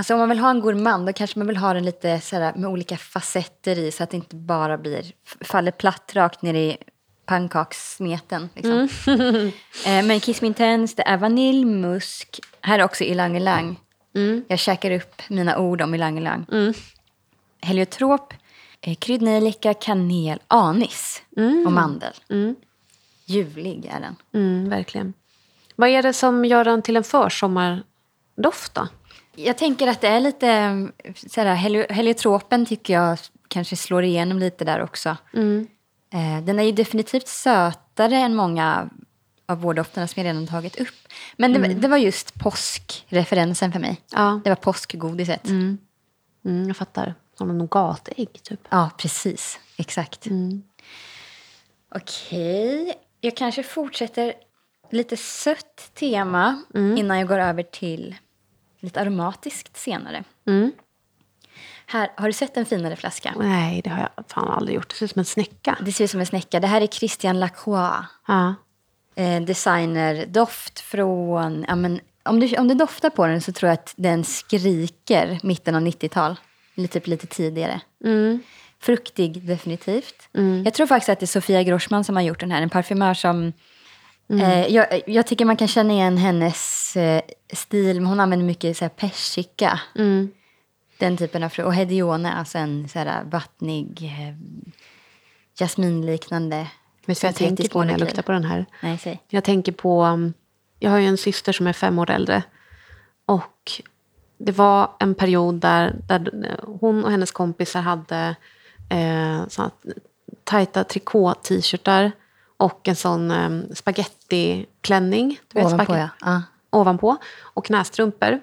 Alltså om man vill ha en gourmand då kanske man vill ha den lite sådär, med olika facetter i så att det inte bara blir, faller platt rakt ner i pannkakssmeten. Liksom. Mm. eh, men Kiss Me Intense, det är vanilj, musk. Här är också ylang ylang. Mm. Jag käkar upp mina ord om ylang ylang. Heliotrop, eh, kryddnejlika, kanel, anis och mandel. Ljuvlig är den. Mm, verkligen. Vad är det som gör den till en försommardoft då? Jag tänker att det är lite mm, sådär, helio- heliotropen tycker jag kanske slår igenom lite där också. Eh, den är ju definitivt sötare än många av vårdofterna som jag redan tagit upp. Men det, det var just påskreferensen för mig. Ja. Det var påskgodiset. Mm, jag fattar. Som nougatägg, typ. Ja, precis. Exakt. Okej. Jag kanske fortsätter lite sött tema innan jag går över till lite aromatiskt senare. Mm. Här, har du sett en finare flaska? Nej, det har jag fan aldrig gjort. Det ser ut som en snäcka. Det ser ut som en snäcka. Det här är Christian Lacroix. Ja. Eh, designer. Doft från... Ja, men, om, du, om du doftar på den så tror jag att den skriker mitten av 90-tal. Lite, typ lite tidigare. Fruktig, definitivt. Jag tror faktiskt att det är Sofia Grossman som har gjort den här. En parfymör som... Eh, jag, jag tycker man kan känna igen hennes eh, stil. Hon använder mycket så här, persika. Den typen av frukt. Och hedione, alltså en så här, vattnig, eh, jasminliknande. Vet du vad jag tänker på när jag luktar på den här? Nej, säg. Jag tänker på... um, Jag har ju en syster som är fem år äldre. Och det var en period där, där hon och hennes kompisar hade eh, såna tajta trikå-t-shirtar och en sån eh, spagettiklänning. Ovanpå, ja. ja. ovanpå. Och knästrumpor.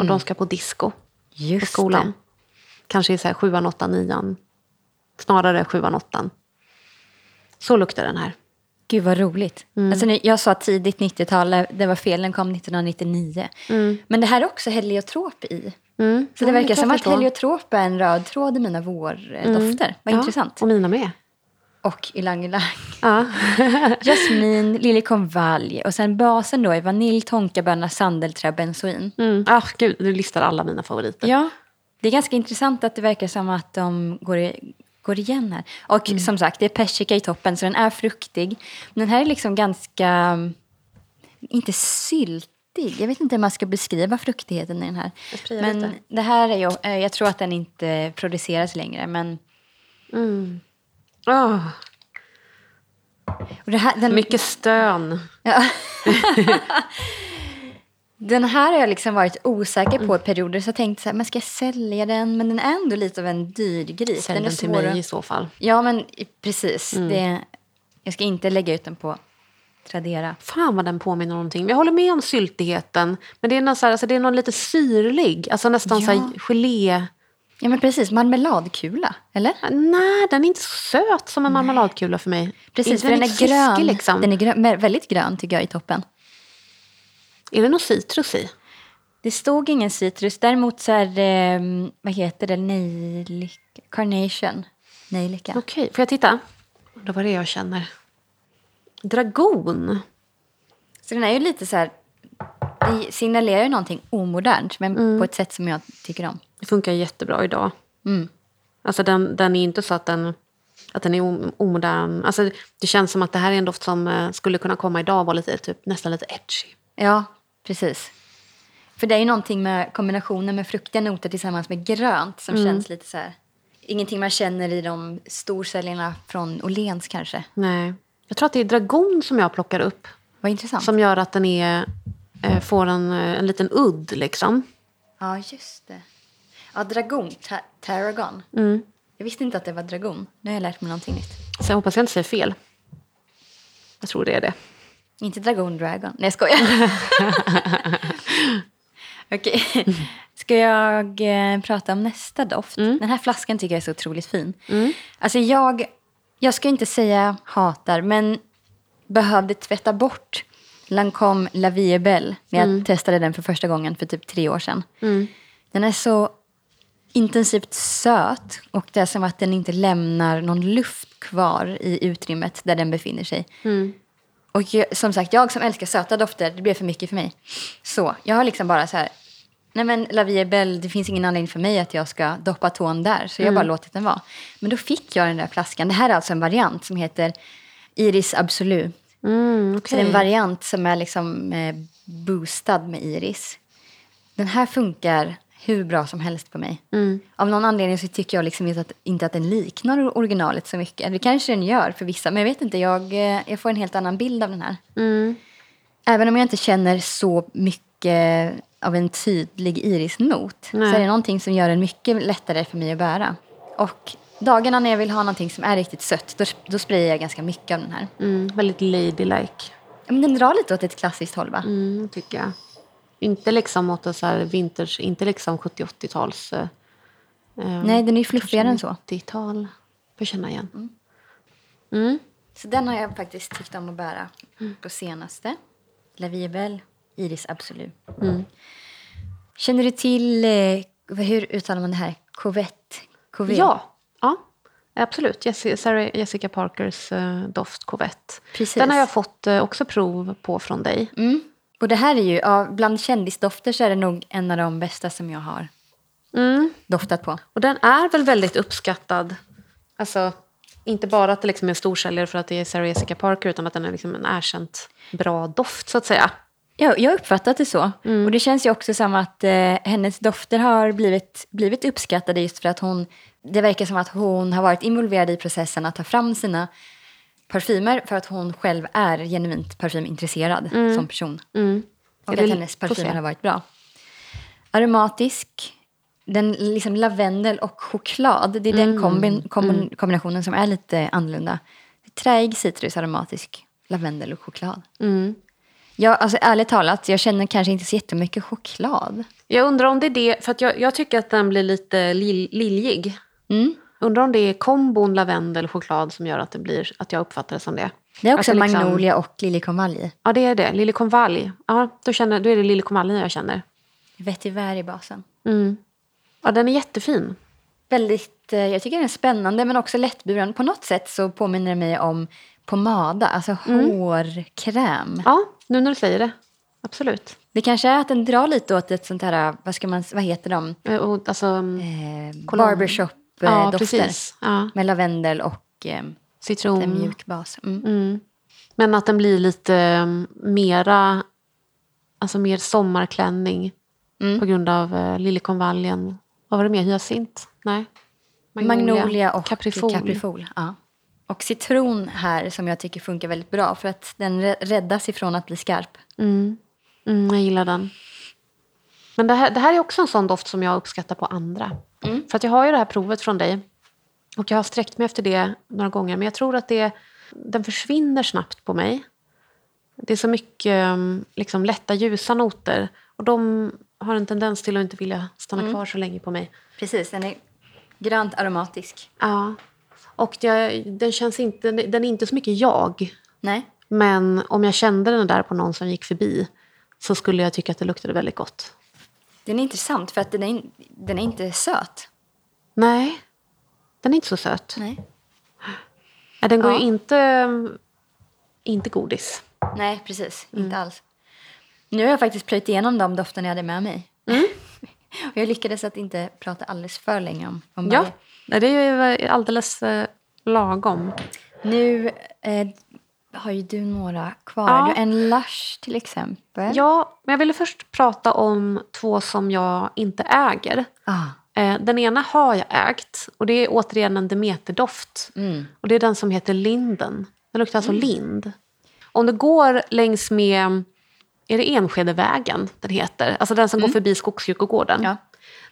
Och de ska på disco på Just skolan. det. Kanske i så här sjuan, åttan, nian. Snarare sjuan, åttan. Så luktar den här. Gud vad roligt. Mm. Alltså, jag sa tidigt 90-tal, det var fel, den kom 1999. Men det här är också heliotrop i. Mm. Så det Ja, verkar som att heliotrop är en röd tråd i mina vårdofter. Vad Ja, intressant. Och mina med. Och ylang ylang. Ja. Jasmin, liljekonvalj och sen basen då är vanilj, tonkabönna, sandelträ, benzoin. Mm. Ah, gud, du listar alla mina favoriter. Ja, det är ganska intressant att det verkar som att de går, i, går igen här. Och Mm. som sagt, det är persika i toppen så den är fruktig. Men den här är liksom ganska, inte syltig. Jag vet inte hur man ska beskriva fruktigheten i den här. Men lite. det här är ju, eh, jag tror att den inte produceras längre. Men Ah, och det här, den, mycket stön. den här har jag liksom varit osäker på i perioder. Så jag tänkte så här, men ska jag sälja den? Men den är ändå lite av en dyr gris. Sälj den den till mig att- i så fall. Ja, men precis. Mm. Det, jag ska inte lägga ut den på Tradera. Fan vad den påminner om någonting. Jag håller med om syltigheten. Men det är någon, så här, alltså det är någon lite syrlig. Alltså nästan Ja. så här gelé. Ja, men precis. Marmeladkula, eller? Nej, den är inte så söt som en marmeladkula för mig. Precis, för den är grön. Liksom. Den är grön, väldigt grön tycker jag i toppen. Är det något citrus i? Det stod ingen citrus. Däremot så är det, mm, vad heter det, nejlika, carnation. Nejlika. Okej, får jag titta? Det var det jag känner. Dragon. Så den är ju lite så här, det signalerar ju någonting omodernt, men på ett sätt som jag tycker om. Det funkar jättebra idag. Mm. Alltså den, den är inte så att den, att den är om- omodern. Alltså det känns som att det här är en doft som eh, skulle kunna komma idag och vara lite, typ, nästan lite edgy. Ja, precis. För det är ju någonting med kombinationen med fruktiga noter tillsammans med grönt som känns lite så här... Ingenting man känner i de storsäljarna från Åhléns kanske. Nej. Jag tror att det är dragon som jag plockar upp. Vad intressant. Som gör att den är, eh, får en, eh, en liten udd liksom. Ja, just det. Ja, dragon. Ta- Tarragon. Jag visste inte att det var dragon. Nu har jag lärt mig någonting nytt. Så jag hoppas jag inte säger fel. Jag tror det är det. Inte dragon dragon. Nej, jag skojar. Okej. Ska jag eh, prata om nästa doft? Den här flaskan tycker jag är så otroligt fin. Alltså jag, jag ska inte säga hatar, men behövde tvätta bort Lancome La Vie Belle när jag testade den för första gången för typ tre år sedan. Den är så intensivt söt och det är som att den inte lämnar någon luft kvar i utrymmet där den befinner sig. Och jag, som sagt, jag som älskar söta dofter, det blev för mycket för mig. Så jag har liksom bara så här, nej men La Vie Belle, det finns ingen anledning för mig att jag ska doppa tån där. Så jag har bara låtit den vara. Men då fick jag den där flaskan. Det här är alltså en variant som heter Iris Absolut. Mm, Så det är en variant som är liksom eh, boostad med iris. Den här funkar hur bra som helst på mig. Av någon anledning så tycker jag liksom inte att, inte att den liknar originalet så mycket. Det kanske den gör för vissa, men jag vet inte. Jag, eh, jag får en helt annan bild av den här. Även om jag inte känner så mycket av en tydlig irisnot så Nej. är det någonting som gör den mycket lättare för mig att bära. Och dagarna när jag vill ha någonting som är riktigt sött, då, då sprayar jag ganska mycket av den här. Mm, väldigt ladylike. Men den drar lite åt ett klassiskt håll va? Mm, tycker jag. Inte liksom åt så här vintage, inte liksom 70-80-tals... Eh, Nej, den är ju fluffigare än så. 90-tal. Får känna igen. Så den har jag faktiskt tyckt om att bära på senaste. La Belle, Iris Absolut. Känner du till, eh, hur uttalar man det här? Covette? Ja, absolut. Jessica, Jessica Parkers eh, doft Covette. Precis. Den har jag fått eh, också prov på från dig. Mm. Och det här är ju, ja, bland kändisdofter så är det nog en av de bästa som jag har Mm. doftat på. Och den är väl väldigt uppskattad. Alltså, inte bara att det liksom är en storsäljare för att det är Sarah Jessica Parker utan att den är liksom en erkänt bra doft så att säga. Ja, jag har uppfattat det så. Och det känns ju också som att eh, hennes dofter har blivit, blivit uppskattade just för att hon, det verkar som att hon har varit involverad i processen att ta fram sina parfymer för att hon själv är genuint parfymintresserad som person. Och Eller- att hennes parfymer har varit bra. Aromatisk, den liksom lavendel och choklad, det är den kombin, kombin, kombinationen som är lite annorlunda. Träig citrus, aromatisk, lavendel och choklad. Ja, alltså ärligt talat, jag känner kanske inte så jättemycket choklad. Jag undrar om det är det, för jag, jag tycker att den blir lite lil, liljig. Mm. Undrar om det är kombon lavendel och choklad som gör att, det blir, att jag uppfattar det som det. Det är också det liksom- magnolia och liljekonvalj. Ja, det är det. Liljekonvalj. Ja, då, känner, då är det liljekonvaljen jag känner. Vetiver i basen. Mm. Ja, den är jättefin. Väldigt, eh, jag tycker den är spännande men också lättburen. På något sätt så påminner det mig om pomada, alltså hårkräm. Ja, nu när du säger det. Absolut. Det kanske är att den drar lite åt ett sånt här, vad ska man, vad heter de? Eh, Och, alltså, Eh, Cologne. Barbershop-dofter. ja, precis. Ja. Med lavendel och eh, Citron. en mjuk bas. Mm. Men att den blir lite um, mera, alltså mer sommarklänning Mm. på grund av uh, liljekonvaljen. Vad var det mer? Hyacint? Nej. Magnolia, och Caprifol. Caprifol. ja. Och citron här som jag tycker funkar väldigt bra för att den räddas ifrån att bli skarp. Mm, jag gillar den. Men det här, det här är också en sån doft som jag uppskattar på andra. För att jag har ju det här provet från dig. Och jag har sträckt mig efter det några gånger. Men jag tror att det, den försvinner snabbt på mig. Det är så mycket um, liksom, lätta ljusa noter. Och de har en tendens till att inte vilja stanna kvar så länge på mig. Precis, den är grönt aromatisk. Ja. Och det, den, känns inte, den är inte så mycket jag. Nej, Men om jag kände den där på någon som gick förbi så skulle jag tycka att det luktade väldigt gott. Den är intressant för att den är, den är inte söt. Nej, den är inte så söt. Nej. Nej, Den går Ja. ju inte... Inte godis. Nej, precis. Mm. Inte alls. Nu har jag faktiskt plöjt igenom de dofterna jag hade med mig. Mm. Och jag lyckades att inte prata alldeles för länge om, om Ja, varje. Det är ju alldeles eh, lagom. Nu eh, har ju du några kvar. Ja. Du en Lush till exempel. Ja, men jag ville först prata om två som jag inte äger. Ah. Eh, Den ena har jag ägt och det är återigen en Demeterdoft. Mm. Och det är den som heter Linden. Den luktar alltså lind. Om du går längs med, är det Enskedevägen den heter? Alltså den som går förbi Skogskyrkogården. Ja.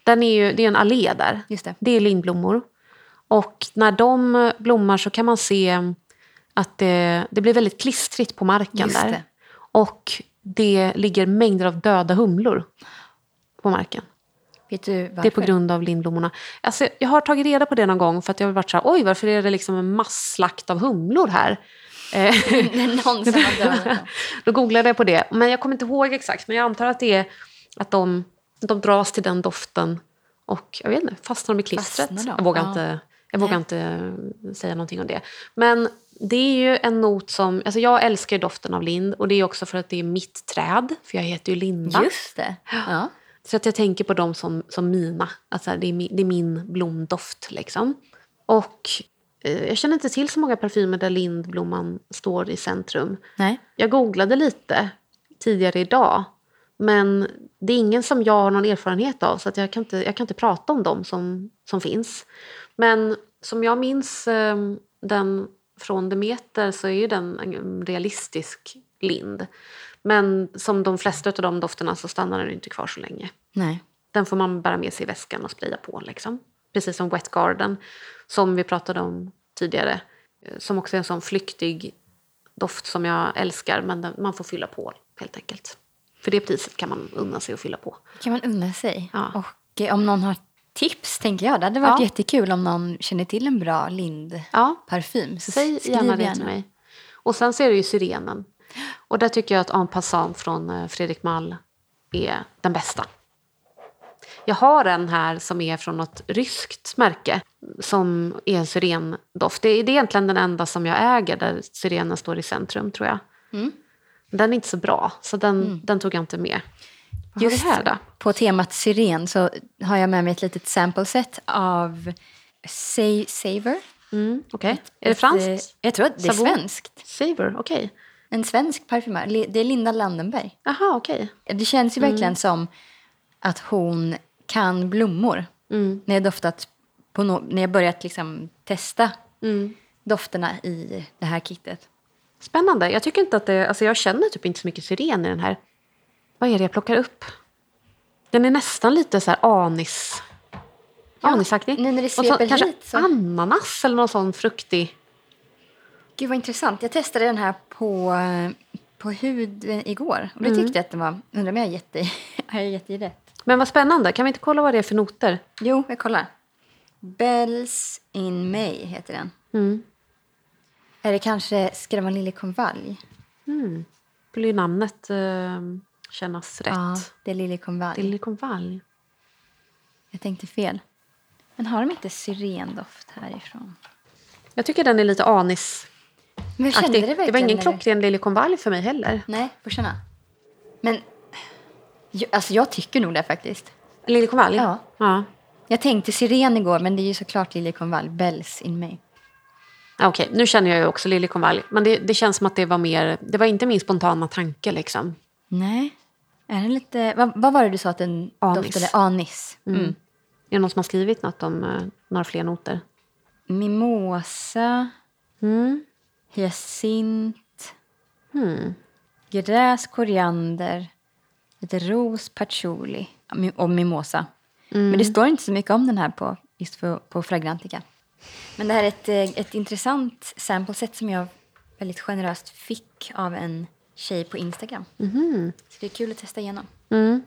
Den är ju, det är en allé där. Just det. Det är lindblommor. Och när de blommar så kan man se att det, det blir väldigt klistrigt på marken där. Och det ligger mängder av döda humlor på marken. Vet du varför? Det är på grund av lindblommorna. Alltså, jag har tagit reda på det någon gång för att jag har varit så här, oj varför är det liksom en masslakt av humlor här? Eh, Det är någon som har dödat dem. Då googlade jag på det, men jag kommer inte ihåg exakt. Men jag antar att det är att de, de dras till den doften och jag vet inte, fastnar de i klistret? Jag vågar, Ja. inte, jag vågar Nej. inte säga någonting om det. Men det är ju en not som, alltså jag älskar doften av lind och det är också för att det är mitt träd, för jag heter ju Linda. Just det. Ja. Så att jag tänker på dem som, som mina. Alltså det, är min, det är min blomdoft. Liksom. Och eh, jag känner inte till så många parfymer där lindblomman står i centrum. Nej. Jag googlade lite tidigare idag. Men det är ingen som jag har någon erfarenhet av så att jag, kan inte, jag kan inte prata om dem som, som finns. Men som jag minns eh, den från Demeter så är ju den en realistisk lind. Men som de flesta av de dofterna så stannar den inte kvar så länge. Nej. Den får man bära med sig i väskan och spraya på. Liksom. Precis som Wet Garden, som vi pratade om tidigare. eh, Som också är en sån flyktig doft som jag älskar, men man får fylla på helt enkelt. För det priset kan man unna sig att fylla på. kan man unna sig. Ja. Och eh, om någon har tips, tänker jag. Det hade varit Ja. jättekul om någon känner till en bra lindparfym. Ja, Så säg gärna det till mig. Och sen är det ju Syrenen. Och där tycker jag att En passant från eh, Fredrik Mall är den bästa. Jag har en här som är från något ryskt märke som är en syrendoft. Det är, det är egentligen den enda som jag äger där syrenen står i centrum tror jag. Mm. Den är inte så bra, så den, den tog jag inte med. Vad har vi Just här då? på temat syren så har jag med mig ett litet sample set av Sa- Savor. Mm, Okej. Är det Ett, franskt? eh, Jag tror att det är Savon? svenskt. Saver, okej. En svensk parfymör. Det är Linda Landenberg. Jaha, okej. Det känns ju Mm. verkligen som att hon kan blommor. Mm. När jag doftat på no- när jag börjat liksom testa Mm. dofterna i det här kittet. Spännande. Jag tycker inte att det... Alltså jag känner typ inte så mycket syren i den här. Vad är det jag plockar upp? Den är nästan lite så här anis... anisaktig. nu när det Och så, sveper kanske hit så- ananas eller någon sån fruktig... Gud vad intressant. Jag testade den här på, eh, på hud eh, igår. Och då Mm. tyckte jag att den var... Undrar om jag har gett dig, har jag gett dig rätt? Men vad spännande. Kan vi inte kolla vad det är för noter? Jo, jag kollar. Bells in May heter den. Mm. Är det kanske det vara liljekonvalj? Mm. Skulle ju namnet eh, kännas rätt. Ja, det är liljekonvalj. Liljekonvalj. Jag tänkte fel. Men har de inte syrendoft härifrån? Jag tycker den är lite anis Men jag det. Det var ingen klockren liljekonvalj för mig heller. Nej, får känna. Men alltså jag tycker nog det faktiskt. Liljekonvalj? Ja. ja. Jag tänkte syren igår, men det är ju såklart liljekonvalj. Bells in. Ja, Okej, nu känner jag ju också liljekonvalj. Men det, det känns som att det var mer... Det var inte min spontana tanke liksom. Nej. Är den lite... Vad, vad var det du sa att den Anis. doftade? Anis. Mm. Är det någon som har skrivit något om eh, några fler noter? Mimosa, Mm. hyacint, Hmm. gräs, koriander, lite ros, patchouli och mimosa. Men det står inte så mycket om den här på, just på, på Fragrantica. Men det här är ett, eh, ett intressant sampleset som jag väldigt generöst fick av en tjej på Instagram. Så det är kul att testa igenom. Mm.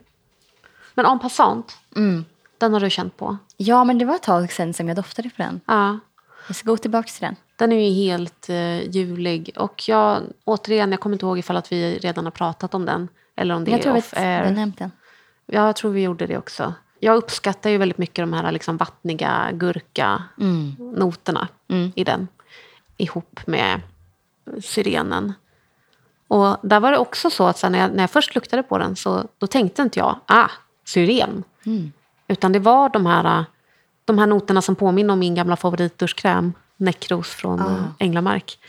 Men en passant, Mm. den har du känt på? Ja, men det var ett tag sedan som jag doftade på den. Ja. Jag ska gå tillbaka till den. Den är ju helt eh, julig. Och jag, återigen, jag kommer inte ihåg ifall att vi redan har pratat om den. Eller om det jag är tror off air. nämnt den. Jag tror vi gjorde det också. Jag uppskattar ju väldigt mycket de här liksom vattniga gurka-noterna i den. Ihop med syrenen. Och där var det också så att sen när, jag, när jag först luktade på den så då tänkte inte jag, ah, syren. Utan det var de här, de här noterna som påminner om min gamla favoritduschkräm, Näckros från ah. Änglamark.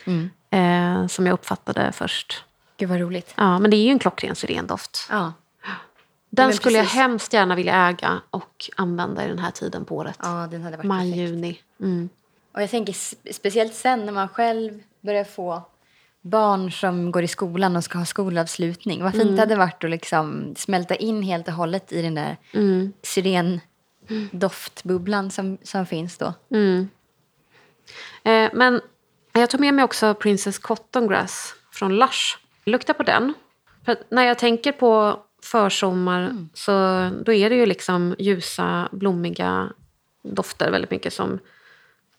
Eh, som jag uppfattade först. Gud vad roligt. Ja, men det är ju en klockren syrendoft. Ja. Den skulle precis. jag hemskt gärna vilja äga och använda i den här tiden på året. Ja, den hade varit Maj, juni. Mm. Och jag tänker speciellt sen när man själv börjar få barn som går i skolan och ska ha skolavslutning. Vad fint mm. det hade varit att liksom smälta in helt och hållet i den där mm. syrendoftbubblan som, som finns då. Mm. Eh, men jag tog med mig också Princess Cotton Grass från Lush. Lukta på den. För när jag tänker på försommar mm. så då är det ju liksom ljusa, blommiga dofter väldigt mycket som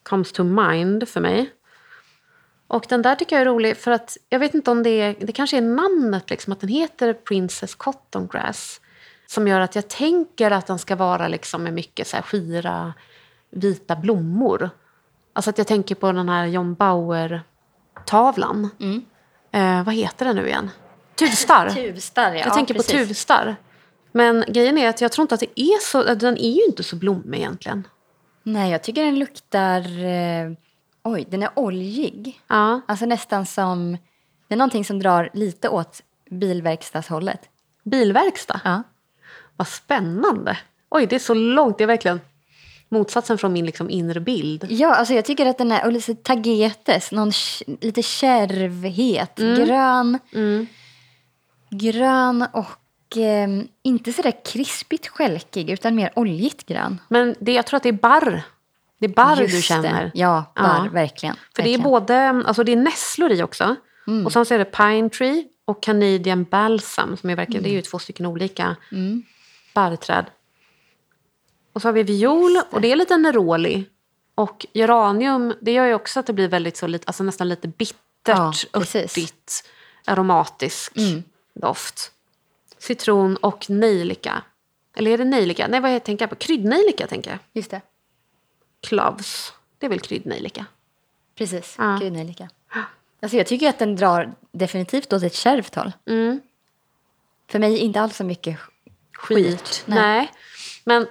comes to mind för mig. Och den där tycker jag är rolig för att jag vet inte om det är, det kanske är namnet, liksom, att den heter Princess Cotton Grass. Som gör att jag tänker att den ska vara liksom med mycket så här skira vita blommor. Alltså att jag tänker på den här John Bauer-tavlan. Mm. Eh, vad heter den nu igen? Tuvstar. tuvstar, ja. Jag tänker precis. på tuvstar. Men grejen är att jag tror inte att det är så, den är ju inte så blommig egentligen. Nej, jag tycker den luktar, eh, oj, den är oljig. Ja. Alltså nästan som, det är någonting som drar lite åt bilverkstadshållet. Bilverkstad? Ja. Vad spännande. Oj, det är så långt. Det är verkligen motsatsen från min liksom inre bild. Ja, alltså jag tycker att den är lite tagetes, någon lite kärvhet, mm. grön. Mm. Grön och eh, inte sådär krispigt skälkig utan mer oljigt grön. Men det, jag tror att det är barr. Det är barr du känner. Det. Ja, barr, ja. verkligen. För verkligen. det är både, alltså det är nässlor i också. Mm. Och sen så är det Pine Tree och Canadian Balsam som är verkligen, mm. det är ju två stycken olika mm. barrträd. Och så har vi viol och det är lite neroli. Och geranium, det gör ju också att det blir väldigt så, alltså nästan lite bittert, ja, örtigt, aromatiskt. Mm doft. Citron och nejlika. Eller är det nejlika? Nej, vad tänker jag på? Kryddnejlika tänker jag. Just det. Cloves. Det är väl kryddnejlika? Precis, ja. kryddnejlika. Alltså jag tycker att den drar definitivt åt ett kärvt håll. Mm. För mig inte alls så mycket skit. skit. Nej. Nej. Men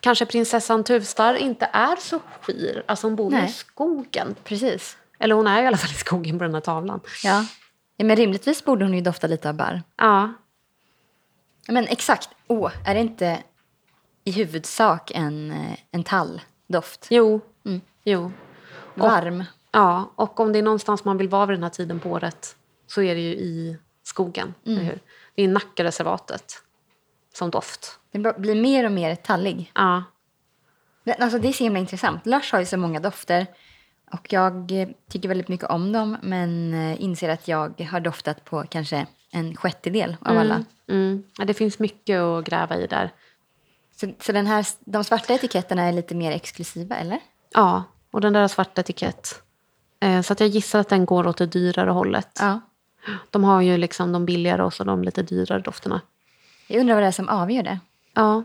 kanske prinsessan Tuvstar inte är så skir. Alltså hon bor Nej. i skogen. Precis. Eller hon är i alla fall i skogen på den här tavlan. Ja. Ja, men rimligtvis borde hon ju dofta lite av bär. Ja. Men exakt. Åh, är det inte i huvudsak en, eh, en talldoft? Jo. Mm. jo. Varm. Och, ja, och om det är någonstans man vill vara vid den här tiden på året så är det ju i skogen. Mm. Det är Nackareservatet som doft. Det blir mer och mer tallig. Ja. Men alltså, det är så himla intressant. Lush har ju så många dofter. Och jag eh, tycker väldigt mycket om dem men eh, inser att jag har doftat på kanske en sjättedel av mm, alla. Mm. Ja, det finns mycket att gräva i där. Så, så den här, de svarta etiketterna är lite mer exklusiva, eller? Ja, och den där har svart etikett. Eh, så att jag gissar att den går åt det dyrare hållet. Ja. De har ju liksom de billigare och så de lite dyrare dofterna. Jag undrar vad det är som avgör det. Ja.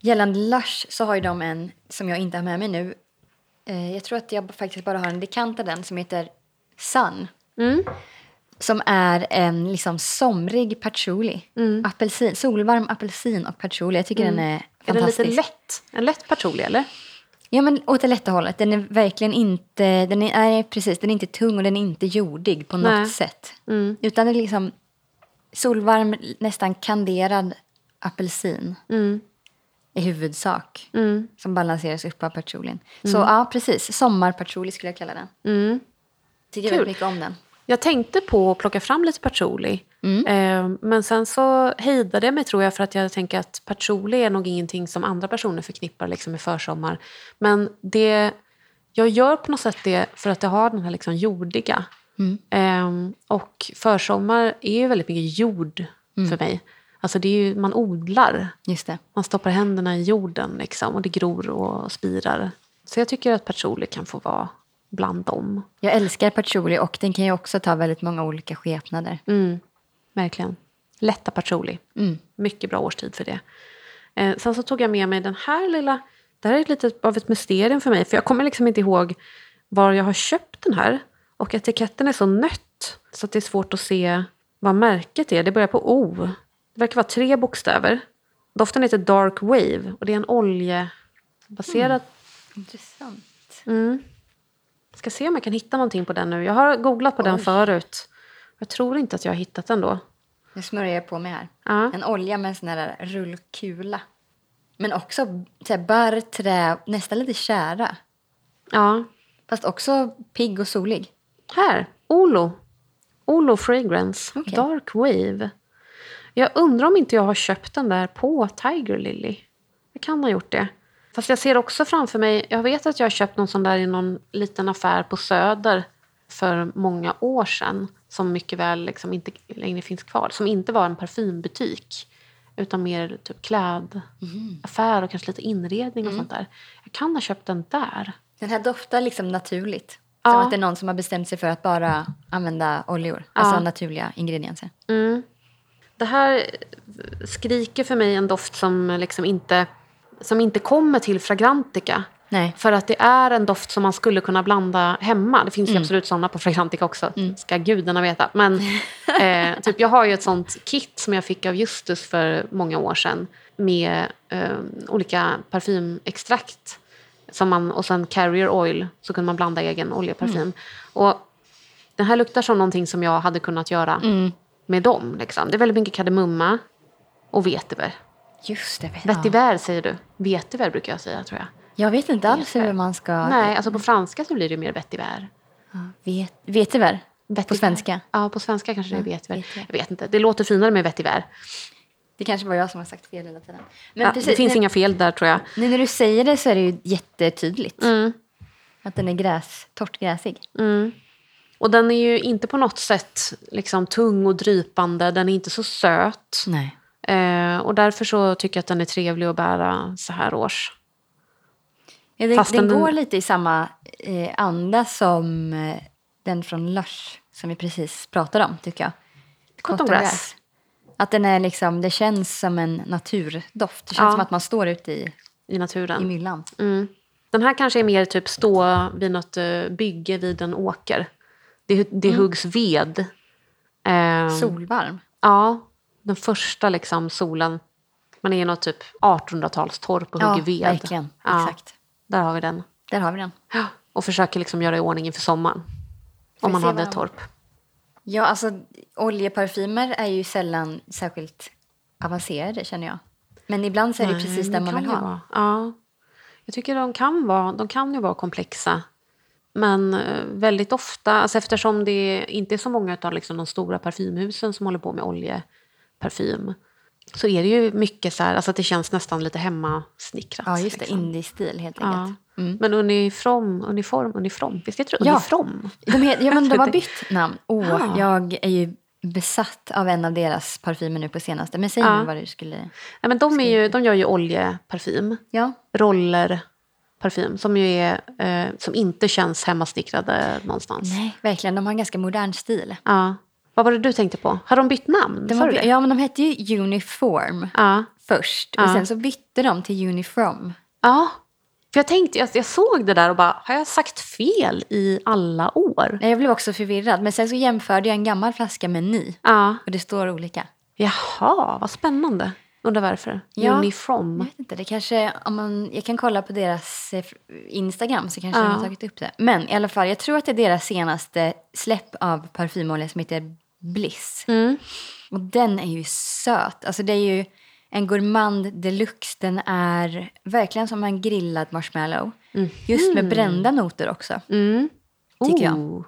Gällande Lush så har ju de en, som jag inte har med mig nu, Eh, jag tror att jag faktiskt bara har en dekant av den som heter Sun. Mm. Som är en liksom somrig patchouli. Mm. Apelsin, solvarm apelsin och patchouli. Jag tycker mm. den är fantastisk. Är den lite lätt? En lätt patchouli eller? Ja, men åt det lätta hållet. Den är verkligen inte, den är, nej, precis, den är inte tung och den är inte jordig på något nej. sätt. Mm. Utan det är liksom solvarm, nästan kanderad apelsin. Mm i huvudsak. Mm. Som balanseras upp av patchoulin. Mm. Så ja, precis. Sommarpatchouli skulle jag kalla den. Mm. Tycker väldigt mycket om den. Jag tänkte på att plocka fram lite patchouli. Mm. Eh, men sen så hejdade jag mig tror jag för att jag tänker att patchouli är nog ingenting som andra personer förknippar liksom med försommar. Men det, jag gör på något sätt det för att det har den här liksom jordiga. Mm. Eh, och försommar är ju väldigt mycket jord mm. för mig. Alltså det är ju, man odlar. Man stoppar händerna i jorden liksom, och det gror och spirar. Så jag tycker att patchouli kan få vara bland dem. Jag älskar patchouli och den kan ju också ta väldigt många olika skepnader. Mm, verkligen. Lätta patchouli. Mm. Mycket bra årstid för det. Eh, sen så tog jag med mig den här lilla... Det här är lite av ett mysterium för mig. För jag kommer liksom inte ihåg var jag har köpt den här. Och etiketten är så nött så att det är svårt att se vad märket är. Det börjar på O. Det verkar vara tre bokstäver. Doften heter Dark Wave och det är en oljebaserad... Intressant. Mm. Ska se om jag kan hitta någonting på den nu. Jag har googlat på den Oj. förut. Jag tror inte att jag har hittat den då. Nu smörjer jag på mig här. Ja. En olja med en sån här rullkula. Men också så här, barr, trä, nästan lite kära. Ja. Fast också pigg och solig. Här, Olo. Olo Fragrance, Okej. Dark Wave. Jag undrar om inte jag har köpt den där på Tiger Lily. Jag kan ha gjort det. Fast jag ser också framför mig, jag vet att jag har köpt någon sån där i någon liten affär på Söder för många år sedan. Som mycket väl liksom inte längre finns kvar. Som inte var en parfymbutik. Utan mer typ klädaffär och kanske lite inredning och sånt där. Jag kan ha köpt den där. Den här doftar liksom naturligt. Ja. Som att det är någon som har bestämt sig för att bara använda oljor. Alltså naturliga ingredienser. Mm. Det här skriker för mig en doft som liksom inte, som inte kommer till Fragrantica. Nej. För att det är en doft som man skulle kunna blanda hemma. Det finns ju absolut sådana på Fragrantica också. Ska gudarna veta. Men eh, typ, jag har ju ett sånt kit som jag fick av Justus för många år sedan. Med eh, olika parfymextrakt. Som man, och sen carrier oil. Så kunde man blanda egen oljeparfym. Och den här luktar som någonting som jag hade kunnat göra med dem. Liksom. Det är väldigt mycket kardemumma och vetiver. Just det. Vet Vetiver säger du. Vetiver brukar jag säga tror jag. Jag vet inte alls hur man ska... Nej, alltså på franska så blir det mer vetiver. Vet, vetiver? På svenska? Ja, på svenska kanske det är vetiver. vetiver. Jag vet inte. Det låter finare med vetiver. Det kanske var jag som har sagt fel hela tiden. Men Ja, precis, det finns nu, inga fel där tror jag. nu när du säger det så är det ju jättetydligt. Mm. Att den är gräs, torrt gräsig. Och den är ju inte på något sätt liksom tung och drypande. Den är inte så söt. Nej. Eh, och därför så tycker jag att den är trevlig att bära så här års. Ja, Fast den den- går lite i samma eh, anda som eh, den från Lush som vi precis pratade om, tycker jag. Cotton grass. Att den är liksom, det känns som en naturdoft. Det känns Ja. som att man står ute i, I naturen. i myllan. Mm. Den här kanske är mer typ stå vid något eh, bygge vid en åker. Det, det huggs ved. Eh, Solvarm. Ja, den första liksom solen. Man är i något typ 1800-talstorp och Ja, hugger ved. verkligen. Ja, Exakt. Där har vi den. Där har vi den. Ja, och försöker liksom göra i ordning inför sommaren. Får Om man hade ett torp. Ja, alltså oljeparfymer är ju sällan särskilt avancerade känner jag. Men ibland så är det Nej, precis där man vill ha. Ja. Jag tycker de kan, vara, de kan ju vara komplexa. Men eh, väldigt ofta, alltså eftersom det inte är så många av liksom de stora parfymhusen som håller på med oljeparfym så är det ju mycket så här, alltså att det känns nästan lite hemmasnickrat. Ja, just det. liksom. Indie-stil helt Ja. enkelt. Mm. Men uniform, uniform, uniform. Visst heter det Ja. uniform? De het, ja, men de har bytt namn. Åh, Ja. Jag är ju besatt av en av deras parfymer nu på senaste. Men säg Ja. nu vad du skulle... Nej, men de, är ju, de gör ju oljeparfym. Ja, Rollerparfym som ju är, eh, som inte känns hemmasnickrade någonstans. nej, verkligen. De har en ganska modern stil. Ja. Vad var det du tänkte på? Har de bytt namn? De det? ja, men de hette ju Uniform Ja. först. Ja. Och sen så bytte de till Unifrom. ja. För jag tänkte, jag, jag såg det där och bara, har jag sagt fel i alla år? Nej, Jag blev också förvirrad. Men sen så jämförde jag en gammal flaska med en ny. Ja. Och det står olika. Jaha, vad spännande. Undrar varför. Ja. Unifrom. Jag vet inte, det kanske, om man, jag kan kolla på deras eh, Instagram så kanske Ja. de har tagit upp det. Men i alla fall, jag tror att det är deras senaste släpp av parfymolja som heter Bliss. Mm. Och den är ju söt. Alltså det är ju en gourmand deluxe. Den är verkligen som en grillad marshmallow. Just med brända noter också. Mm. Tycker jag. Oh.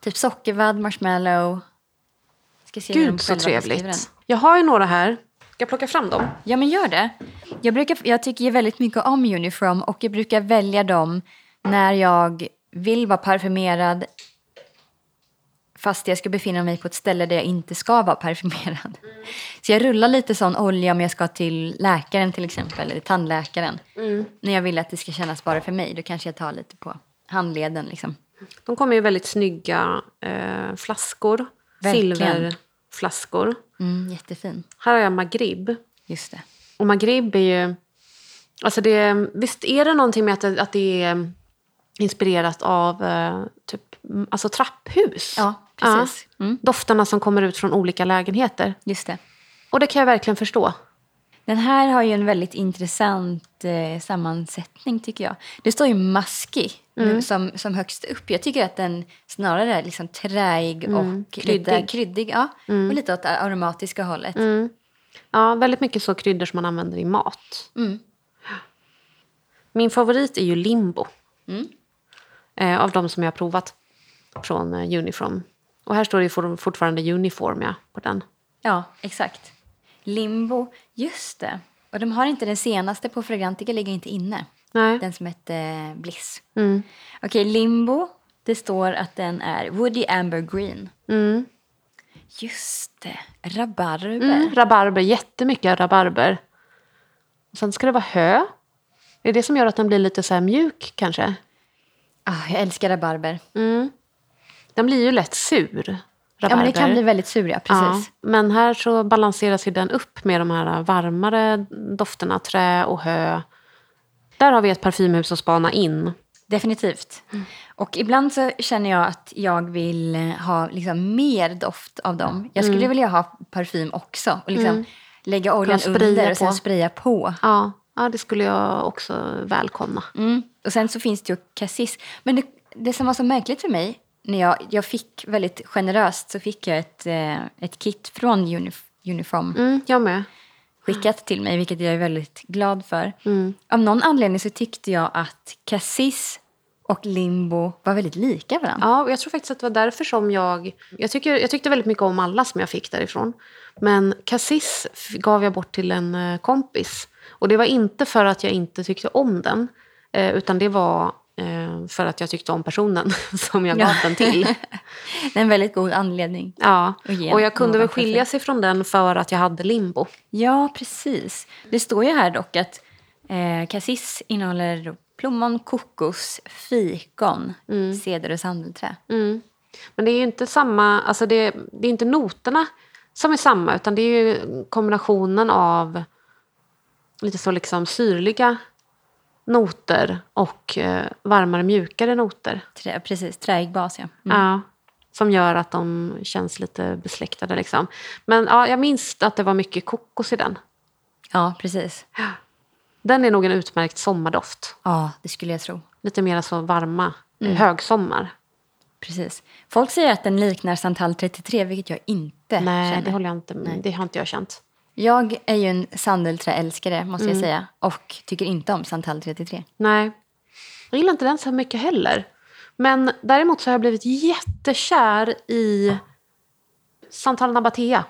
Typ sockervadd, marshmallow. Ska se Gud så trevligt. Jag har ju några här. Ska jag plocka fram dem? Ja, men gör det. Jag, brukar, jag tycker ju väldigt mycket om Unifrom och jag brukar välja dem när jag vill vara parfymerad fast jag ska befinna mig på ett ställe där jag inte ska vara parfymerad. Så jag rullar lite sån olja om jag ska till läkaren till exempel, eller tandläkaren. När jag vill att det ska kännas bara för mig, då kanske jag tar lite på handleden. Liksom. De kommer i väldigt snygga eh, flaskor. Verkligen. Silver, flaskor. Mm, jättefin. Här har jag Magrib. Just det. Och Magrib är ju... Alltså det, visst är det någonting med att det, att det är inspirerat av eh, typ, mm, alltså trapphus? Ja, precis. Mm. Dofterna som kommer ut från olika lägenheter. Just det. Och det kan jag verkligen förstå. Den här har ju en väldigt intressant eh, sammansättning tycker jag. Det står ju musky Mm. som, som högst upp. Jag tycker att den snarare är liksom träig och Mm. Kryddig. lite kryddig. Ja, Och lite åt det aromatiska hållet. Mm. Ja, väldigt mycket så kryddor som man använder i mat. Mm. Min favorit är ju limbo. Mm. Eh, av de som jag har provat från eh, Uniform. Och här står det ju fortfarande Uniform ja, på den. Ja, exakt. Limbo, just det. Och de har inte den senaste på Fragrantica, ligger inte inne. Nej. Den som hette eh, Bliss. Mm. Okej, Limbo. Det står att den är Woody Amber Green. Mm. Just det. Rabarber. Mm. Rabarber, jättemycket rabarber. Och sen ska det vara hö. Det är det som gör att den blir lite så här mjuk kanske. Ah, jag älskar rabarber. Mm. Den blir ju lätt sur. Ja, men det kan rabarber. bli väldigt sur, ja. Precis. Ja, men här så balanseras ju den upp med de här varmare dofterna, trä och hö. Där har vi ett parfymhus att spana in. Definitivt. Mm. Och ibland så känner jag att jag vill ha liksom mer doft av dem. Jag skulle vilja ha parfym också. Och liksom lägga oljan under och sen på. spraya på. Ja, ja, det skulle jag också välkomna. Mm. Och sen så finns det ju Cassis. Men det, det som var så märkligt för mig, när jag, jag fick väldigt generöst så fick jag ett, eh, ett kit från Unif, Uniform Mm, jag med. skickat till mig, vilket jag är väldigt glad för. Mm. Av någon anledning så tyckte jag att Cassis och Limbo var väldigt lika varandra. Ja, och jag tror faktiskt att det var därför som jag... Jag, tycker, jag tyckte väldigt mycket om alla som jag fick därifrån. Men Cassis gav jag bort till en eh, kompis. Och det var inte för att jag inte tyckte om den. Eh, utan det var för att jag tyckte om personen som jag gav den till. Det är en väldigt god anledning. Ja, Och jag kunde väl skilja sig från den för att jag hade limbo. Ja, precis. Det står ju här dock att eh, Cassis innehåller plommon, kokos, fikon, ceder och sandelträ. Mm. Men det är ju inte samma, alltså det, det är inte noterna som är samma utan det är ju kombinationen av lite så liksom syrliga noter och eh, varmare mjukare noter. Trä, precis, träig bas, ja. Mm. Ja, som gör att de känns lite besläktade. Liksom. Men ja, jag minns att det var mycket kokos i den. Ja, precis. Den är nog en utmärkt sommardoft. Ja, det skulle jag tro. Lite mer så varma, mm. högsommar. Precis. Folk säger att den liknar Santal 33, vilket jag inte Nej, känner. det, håller jag inte, det har inte jag känt. Jag är ju en sandelträälskare, måste Mm. jag säga. Och tycker inte om Santal 33. Nej, jag gillar inte den så mycket heller. Men däremot så har jag blivit jättekär i Santal Nabatea.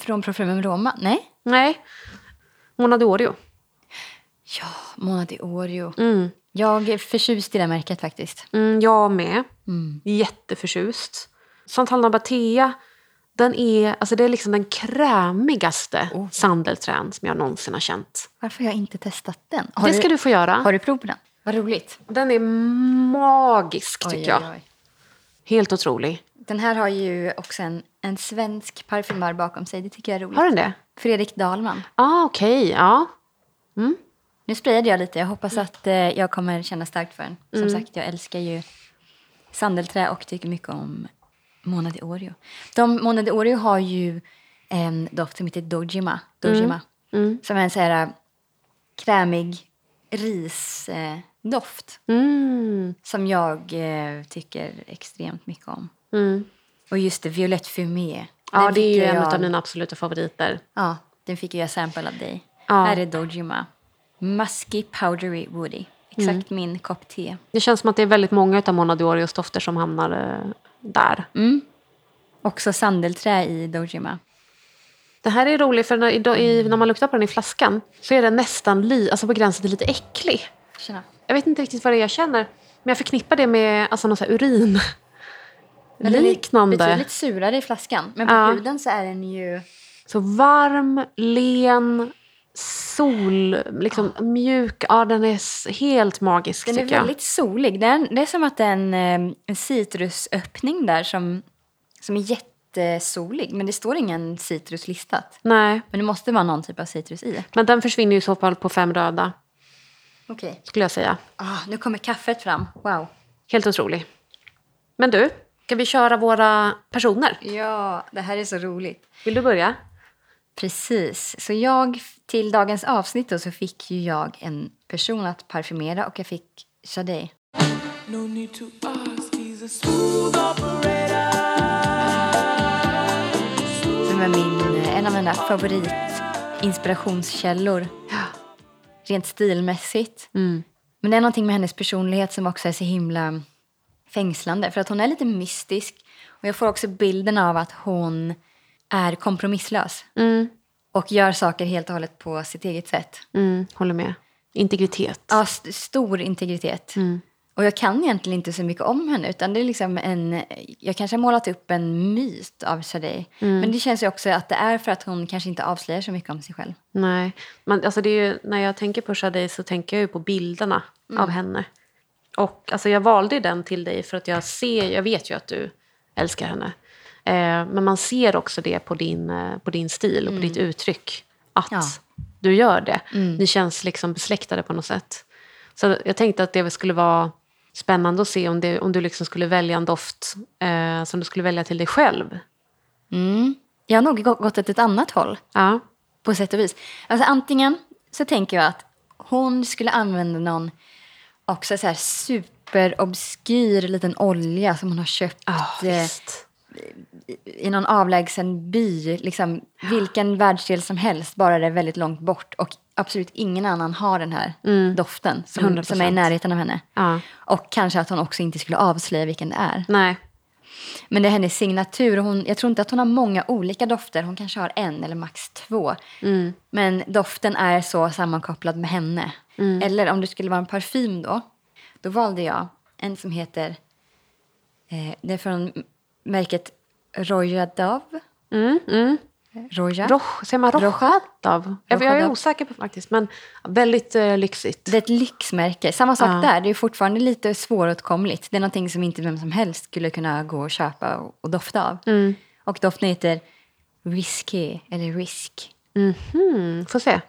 Från Parfumum Roma? Nej? Nej, Mona Diorio. Ja, Mona di Oreo. Mm. Jag är förtjust i det märket faktiskt. Mm, jag med. Mm. Jätteförtjust. Santal Nabatea, den är, alltså det är liksom den krämigaste Oh. sandelträn som jag någonsin har känt. Varför har jag inte testat den? Har det ska du få göra. Har du prov på den? Vad roligt. Den är magisk tycker Oj, jag. oj, oj. Helt otrolig. Den här har ju också en, en svensk parfymör bakom sig. Det tycker jag är roligt. Har den det? Fredrik Dahlman. Ah, okej. Ja. Nu sprayade jag lite. Jag hoppas att eh, jag kommer känna starkt för den. Som Mm. sagt, jag älskar ju sandelträ och tycker mycket om Mona di Oreo. De, Mona di Oreo har ju en doft som heter Dojima. Dojima Mm. Som är en så här äh, krämig risdoft. Eh, Mm. som jag eh, tycker extremt mycket om. Mm. Och just det, Violette Fumé. Ja, det är ju en jag- av mina absoluta favoriter. Ja, den fick jag sample av dig. Ja. Här är Dojima. Musky Powdery Woody. Exakt Mm. min kopp te. Det känns som att det är väldigt många av Mona Diorios dofter som hamnar eh, där. Mm. Också sandelträ i Dojima. Det här är roligt för när, i, när man luktar på den i flaskan så är den nästan li, alltså på gränsen till lite äcklig. Tjena. Jag vet inte riktigt vad det är jag känner. Men jag förknippar det med alltså, någon urin. Liknande. Betydligt surare i flaskan. Men på Ja. huden så är den ju... Så varm, len, sol, liksom mjuk. Ja, den är helt magisk Den är tycker jag. väldigt solig. Den, det är som att det är en, en citrusöppning där som, som är jättesolig. Men det står ingen citrus listat. Nej, Men det måste vara någon typ av citrus i. men den försvinner ju i så fall på fem röda, Okej. skulle jag säga. Ah, nu kommer kaffet fram. Wow. Helt otrolig. Men du, ska vi köra våra personer? Ja, det här är så roligt. Vill du börja? Precis. Så jag, till dagens avsnitt då, så fick ju jag en person att parfymera och jag fick Sade. No need to ask, he's a smooth operator. Som är min, en av mina favoritinspirationskällor. Rent stilmässigt. Men det är någonting med hennes personlighet som också är så himla fängslande. För att hon är lite mystisk. Och jag får också bilden av att hon är kompromisslös. Och gör saker helt och hållet på sitt eget sätt. Mm, håller med. Integritet. Ja, st- stor integritet. Och jag kan egentligen inte så mycket om henne. Utan det är liksom en, jag kanske har målat upp en myt av Sade. Men det känns ju också att det är för att hon kanske inte avslöjar så mycket om sig själv. Nej, men alltså det är ju, när jag tänker på Sade så tänker jag ju på bilderna av henne. Och alltså jag valde den till dig för att jag ser, jag vet ju att du älskar henne. Eh, men man ser också det på din, eh, på din stil och på ditt uttryck. Att Ja. du gör det. Ni känns liksom besläktade på något sätt. Så jag tänkte att det skulle vara spännande att se om, det, om du liksom skulle välja en doft eh, som du skulle välja till dig själv. Mm. Jag har nog gå- gått åt ett annat håll. Ja. På sätt och vis. Alltså antingen så tänker jag att hon skulle använda någon också så här superobskyr liten olja som hon har köpt eh, visst. I någon avlägsen by. Liksom, vilken världsdel som helst, bara det är väldigt långt bort. Och absolut ingen annan har den här doften som, 100%. som är i närheten av henne. Ja. Och kanske att hon också inte skulle avslöja vilken det är. Nej. Men det är hennes signatur. och Hon, jag tror inte att hon har många olika dofter. Hon kanske har en eller max två. Men doften är så sammankopplad med henne. Eller om det skulle vara en parfym då. Då valde jag en som heter... Eh, det är från märket Roja Dove. Mm, mm. Roja. Roch, säger man Roja. Rochadav? Jag, jag är osäker på faktiskt, men väldigt eh, lyxigt. Det är ett lyxmärke. Samma sak Ja. där. Det är fortfarande lite svåråtkomligt. Det är någonting som inte vem som helst skulle kunna gå och köpa och, och dofta av. Mm. Och doften heter Risky, eller Risk. Mm, får se.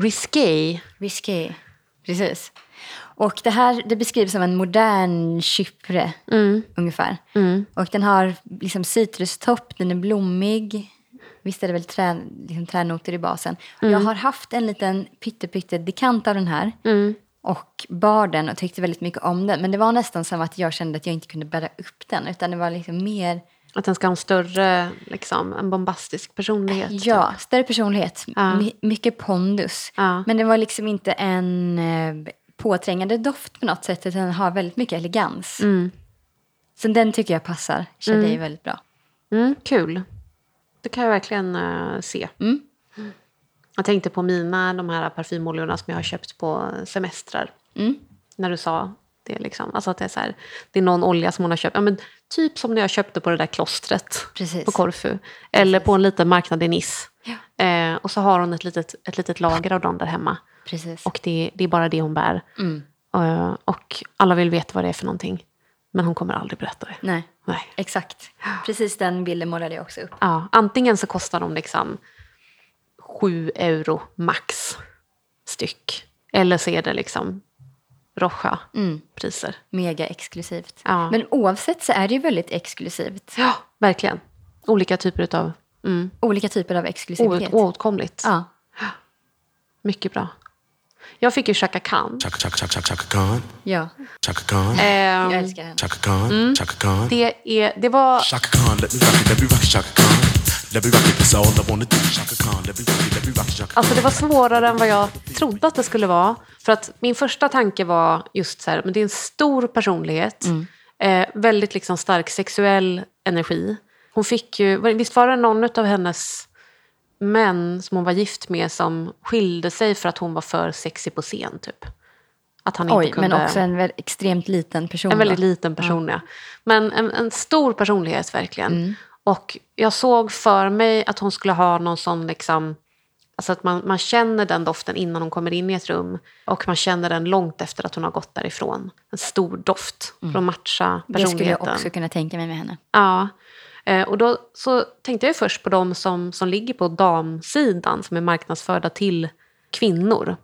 Risqué. Risky, precis. Och det här det beskrivs som en modern kypre, ungefär. Och den har liksom citrustopp, den är blommig. Visst är det väl trä, liksom tränoter i basen. Och Jag har haft en liten pytte, dekant av den här. Och bar den och tyckte väldigt mycket om den. Men det var nästan som att jag kände att jag inte kunde bära upp den. Utan det var liksom mer, Att den ska ha en större, liksom, en bombastisk personlighet. ja, större personlighet. Ja. My, mycket pondus. Ja. Men det var liksom inte en eh, påträngande doft på något sätt. Utan den har väldigt mycket elegans. Mm. Så den tycker jag passar Shadé väldigt bra. Mm, kul. Det kan jag verkligen eh, se. Mm. Jag tänkte på mina, de här parfymoljorna som jag har köpt på semestrar. Mm. När du sa det. Liksom. Alltså att det, är så här, det är någon olja som hon har köpt. Ja, men typ som när jag köpte på det där klostret Precis. på Korfu. Eller på en liten marknad i Nice. Ja. Eh, och så har hon ett litet, ett litet lager av dem där hemma. Precis. Och det, det är bara det hon bär. Mm. Eh, och alla vill veta vad det är för någonting. Men hon kommer aldrig berätta det. Nej, Nej. exakt. Precis den bilden målade jag också upp. Ja, antingen så kostar de liksom 7 euro max styck. Eller så är det liksom Rocha priser. Mega exklusivt. Ja. Men oavsett så är det ju väldigt exklusivt. Ja, verkligen. Olika typer av mm, Olika typer av exklusivitet. oåt- oåtkomligt. Ja. Mycket bra. Jag fick ju Chaka Khan. Chaka chaka chaka chaka chaka Khan. ja, Chaka Khan. Ehm, jag älskar henne. Chaka Khan. Chaka Khan. det, är, det var... Chaka Khan. Let me rock it. Let me rock it. Chaka Khan. Let me rock it. That's all I wanna do. Chaka Khan. Let me rock it. Let me rock it. Chaka Alltså det var svårare än vad jag trodde att det skulle vara. För att min första tanke var just så här, men det är en stor personlighet. Eh, väldigt liksom stark sexuell energi. Hon fick ju, visst var det någon av hennes män som hon var gift med som skilde sig för att hon var för sexig på scen typ? Att han Oj, inte kunde... men också en väl, extremt liten person. En väldigt då. liten person, ja. Men en, en stor personlighet verkligen. Mm. Och jag såg för mig att hon skulle ha någon sån liksom... Alltså att man, man känner den doften innan hon kommer in i ett rum. Och man känner den långt efter att hon har gått därifrån. En stor doft för att matcha Mm. Det skulle personligheten. jag också kunna tänka mig med henne. Ja. Eh, och då så tänkte jag först på de som, som ligger på damsidan som är marknadsförda till kvinnor.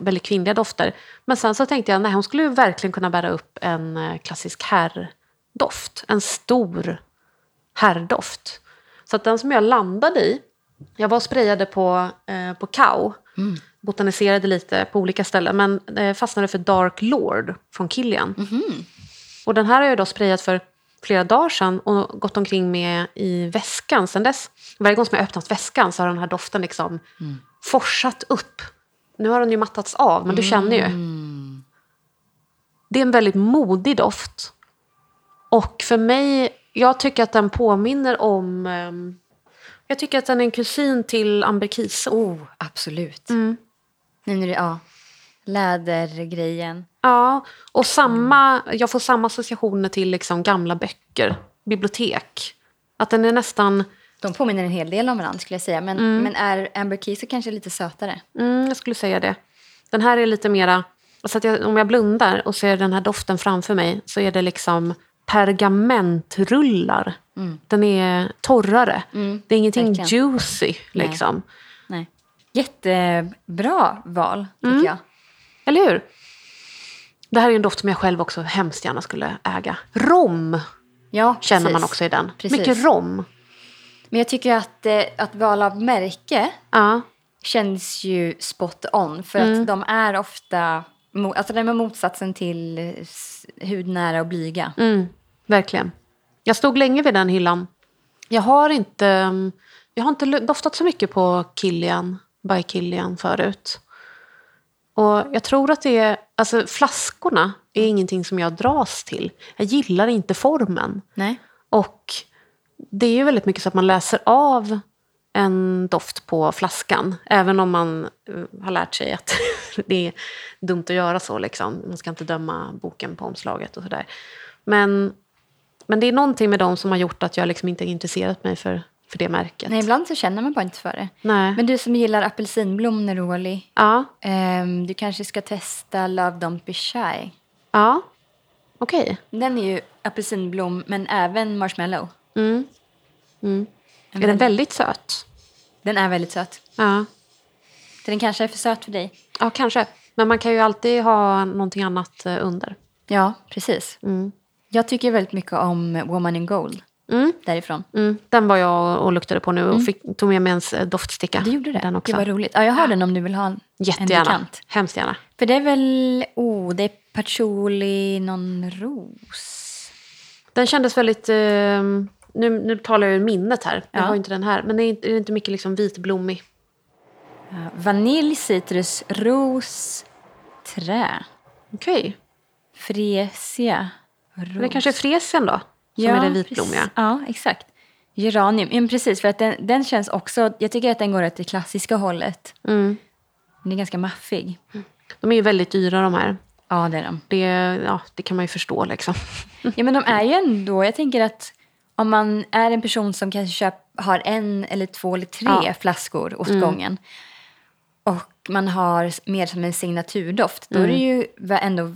Väldigt kvinnliga dofter. Men sen så tänkte jag nej hon skulle ju verkligen kunna bära upp en eh, klassisk herrdoft. En stor herrdoft. Så att den som jag landade i, jag var och sprayade på, eh, på Kao. Botaniserade lite på olika ställen men eh, fastnade för Dark Lord från Kilian. Och den här har jag då sprayat för flera dagar sedan och gått omkring med i väskan sen dess. Varje gång som jag öppnat väskan så har den här doften liksom forsat upp. Nu har den ju mattats av, men du känner ju. Det är en väldigt modig doft. Och för mig, jag tycker att den påminner om... ehm, jag tycker att den är en kusin till Amberkiso. Oh, absolut. Mm. Nu när det, ja, lädergrejen. Ja, och samma, jag får samma associationer till liksom gamla böcker, bibliotek. Att den är nästan... De påminner en hel del om varandra skulle jag säga. Men, men är Amber Keys kanske lite sötare? Mm, jag skulle säga det. Den här är lite mera... Så att jag, om jag blundar och ser den här doften framför mig så är det liksom pergamentrullar. Den är torrare. det är ingenting verkligen. juicy. Liksom. Nej. Jättebra val, tycker Mm. jag. Eller hur? Det här är en doft som jag själv också hemskt gärna skulle äga. Rom Ja, känner man också i den. Precis. Mycket rom. Men jag tycker att, eh, att val av märke Ja. känns ju spot on. För Mm. att de är ofta... Alltså de är motsatsen till hudnära och blyga. Mm, verkligen. Jag stod länge vid den hyllan. Jag har inte, mm, jag har inte doftat så mycket på Kilian, by Kilian förut. Och jag tror att det är, alltså flaskorna är ingenting som jag dras till. Jag gillar inte formen. Nej. Och det är ju väldigt mycket så att man läser av en doft på flaskan. Även om man eh, har lärt sig att det är dumt att göra så. Liksom. Man ska inte döma boken på omslaget och sådär. Men, men det är någonting med dem som har gjort att jag liksom inte intresserat mig för, för det märket. Nej, ibland så känner man bara inte för det. Nej. Men du som gillar apelsinblom, Neroli. Ja, ehm, du kanske ska testa Love Don't Be Shy. ja. okej. Den är ju apelsinblom, men även marshmallow. Mm. Mm. Är den väldigt söt? Den är väldigt söt. Ja. Den kanske är för söt för dig. ja, kanske. Men man kan ju alltid ha någonting annat eh, under. Ja, precis. Mm. Jag tycker väldigt mycket om Woman in Gold Mm. därifrån. Mm, den var jag och luktade på nu och fick, tog med mig en doftsticka. Du gjorde det? Den också. Det var roligt. Ja, jag har den om du vill ha en, en Jättegärna. bekant. Hemskt gärna. För det är väl, oh, det är patchouli, någon ros. Den kändes väldigt... Eh, nu, nu talar jag ur minnet här. Jag Ja. har ju inte den här. Men det är inte, är det inte mycket liksom vitblommig. Vanilj, citrus, ros, trä, Okej. fresia, ros. Det kanske är fresian då? Som är det vitblommiga. Ja, exakt. Geranium, ja, precis. För att den, den känns också, jag tycker att den går åt det klassiska hållet. Mm. Den är ganska maffig. De är ju väldigt dyra de här. Ja, det är de. Det, ja, det kan man ju förstå liksom. Ja, men de är ju ändå, jag tänker att om man är en person som kanske köp, har en eller två eller tre Ja. Mm. flaskor åt gången och man har mer som en signaturdoft, då är Mm. det ju ändå,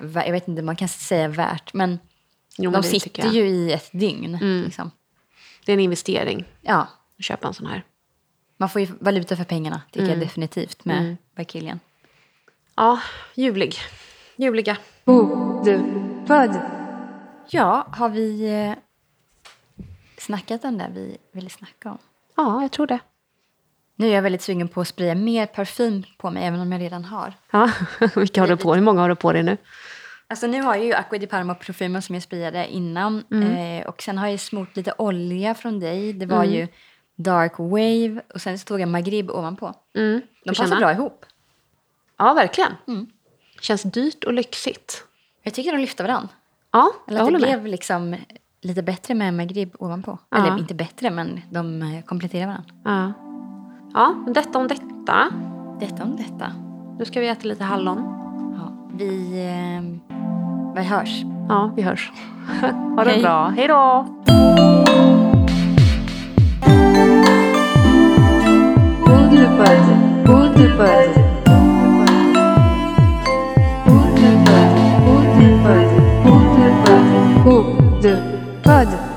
jag vet inte, man kan säga värt, men Jo, de sitter ju i ett dygn. Mm. Liksom. Det är en investering Ja, att köpa en sån här. man får ju valuta för pengarna, tycker Mm. jag definitivt med Bakilian. Ja, ljuvlig. Ljuvliga. Bokbubbad. Ja, har vi eh, snackat om det vi ville snacka om? Ja, jag tror det. Nu är jag väldigt sugen på att spraya mer parfym på mig, även om jag redan har. Ja, vilka har du på dig? Hur många har du på dig nu? Alltså nu har jag ju Aqua di Parma parfymen som jag sprayade innan. Eh, och sen har jag smort lite olja från dig. Det var ju Dark Wave och sen så tog jag Maghrib ovanpå. Mm. De passar bra ihop. Ja, verkligen. Känns dyrt och lyxigt. Jag tycker de lyfte varandra. Ja, Eller jag att det håller med. blev liksom lite bättre med Maghrib ovanpå. Ja. Eller inte bättre, men de eh, kompletterar varandra. Ja. ja, detta om detta. Detta om detta. Nu ska vi äta lite hallon. Ja, vi, eh, vi hörs. Ja, vi hörs. ha det Hej. bra. Hej då! Guldpöd. Guldpöd. Guldpöd.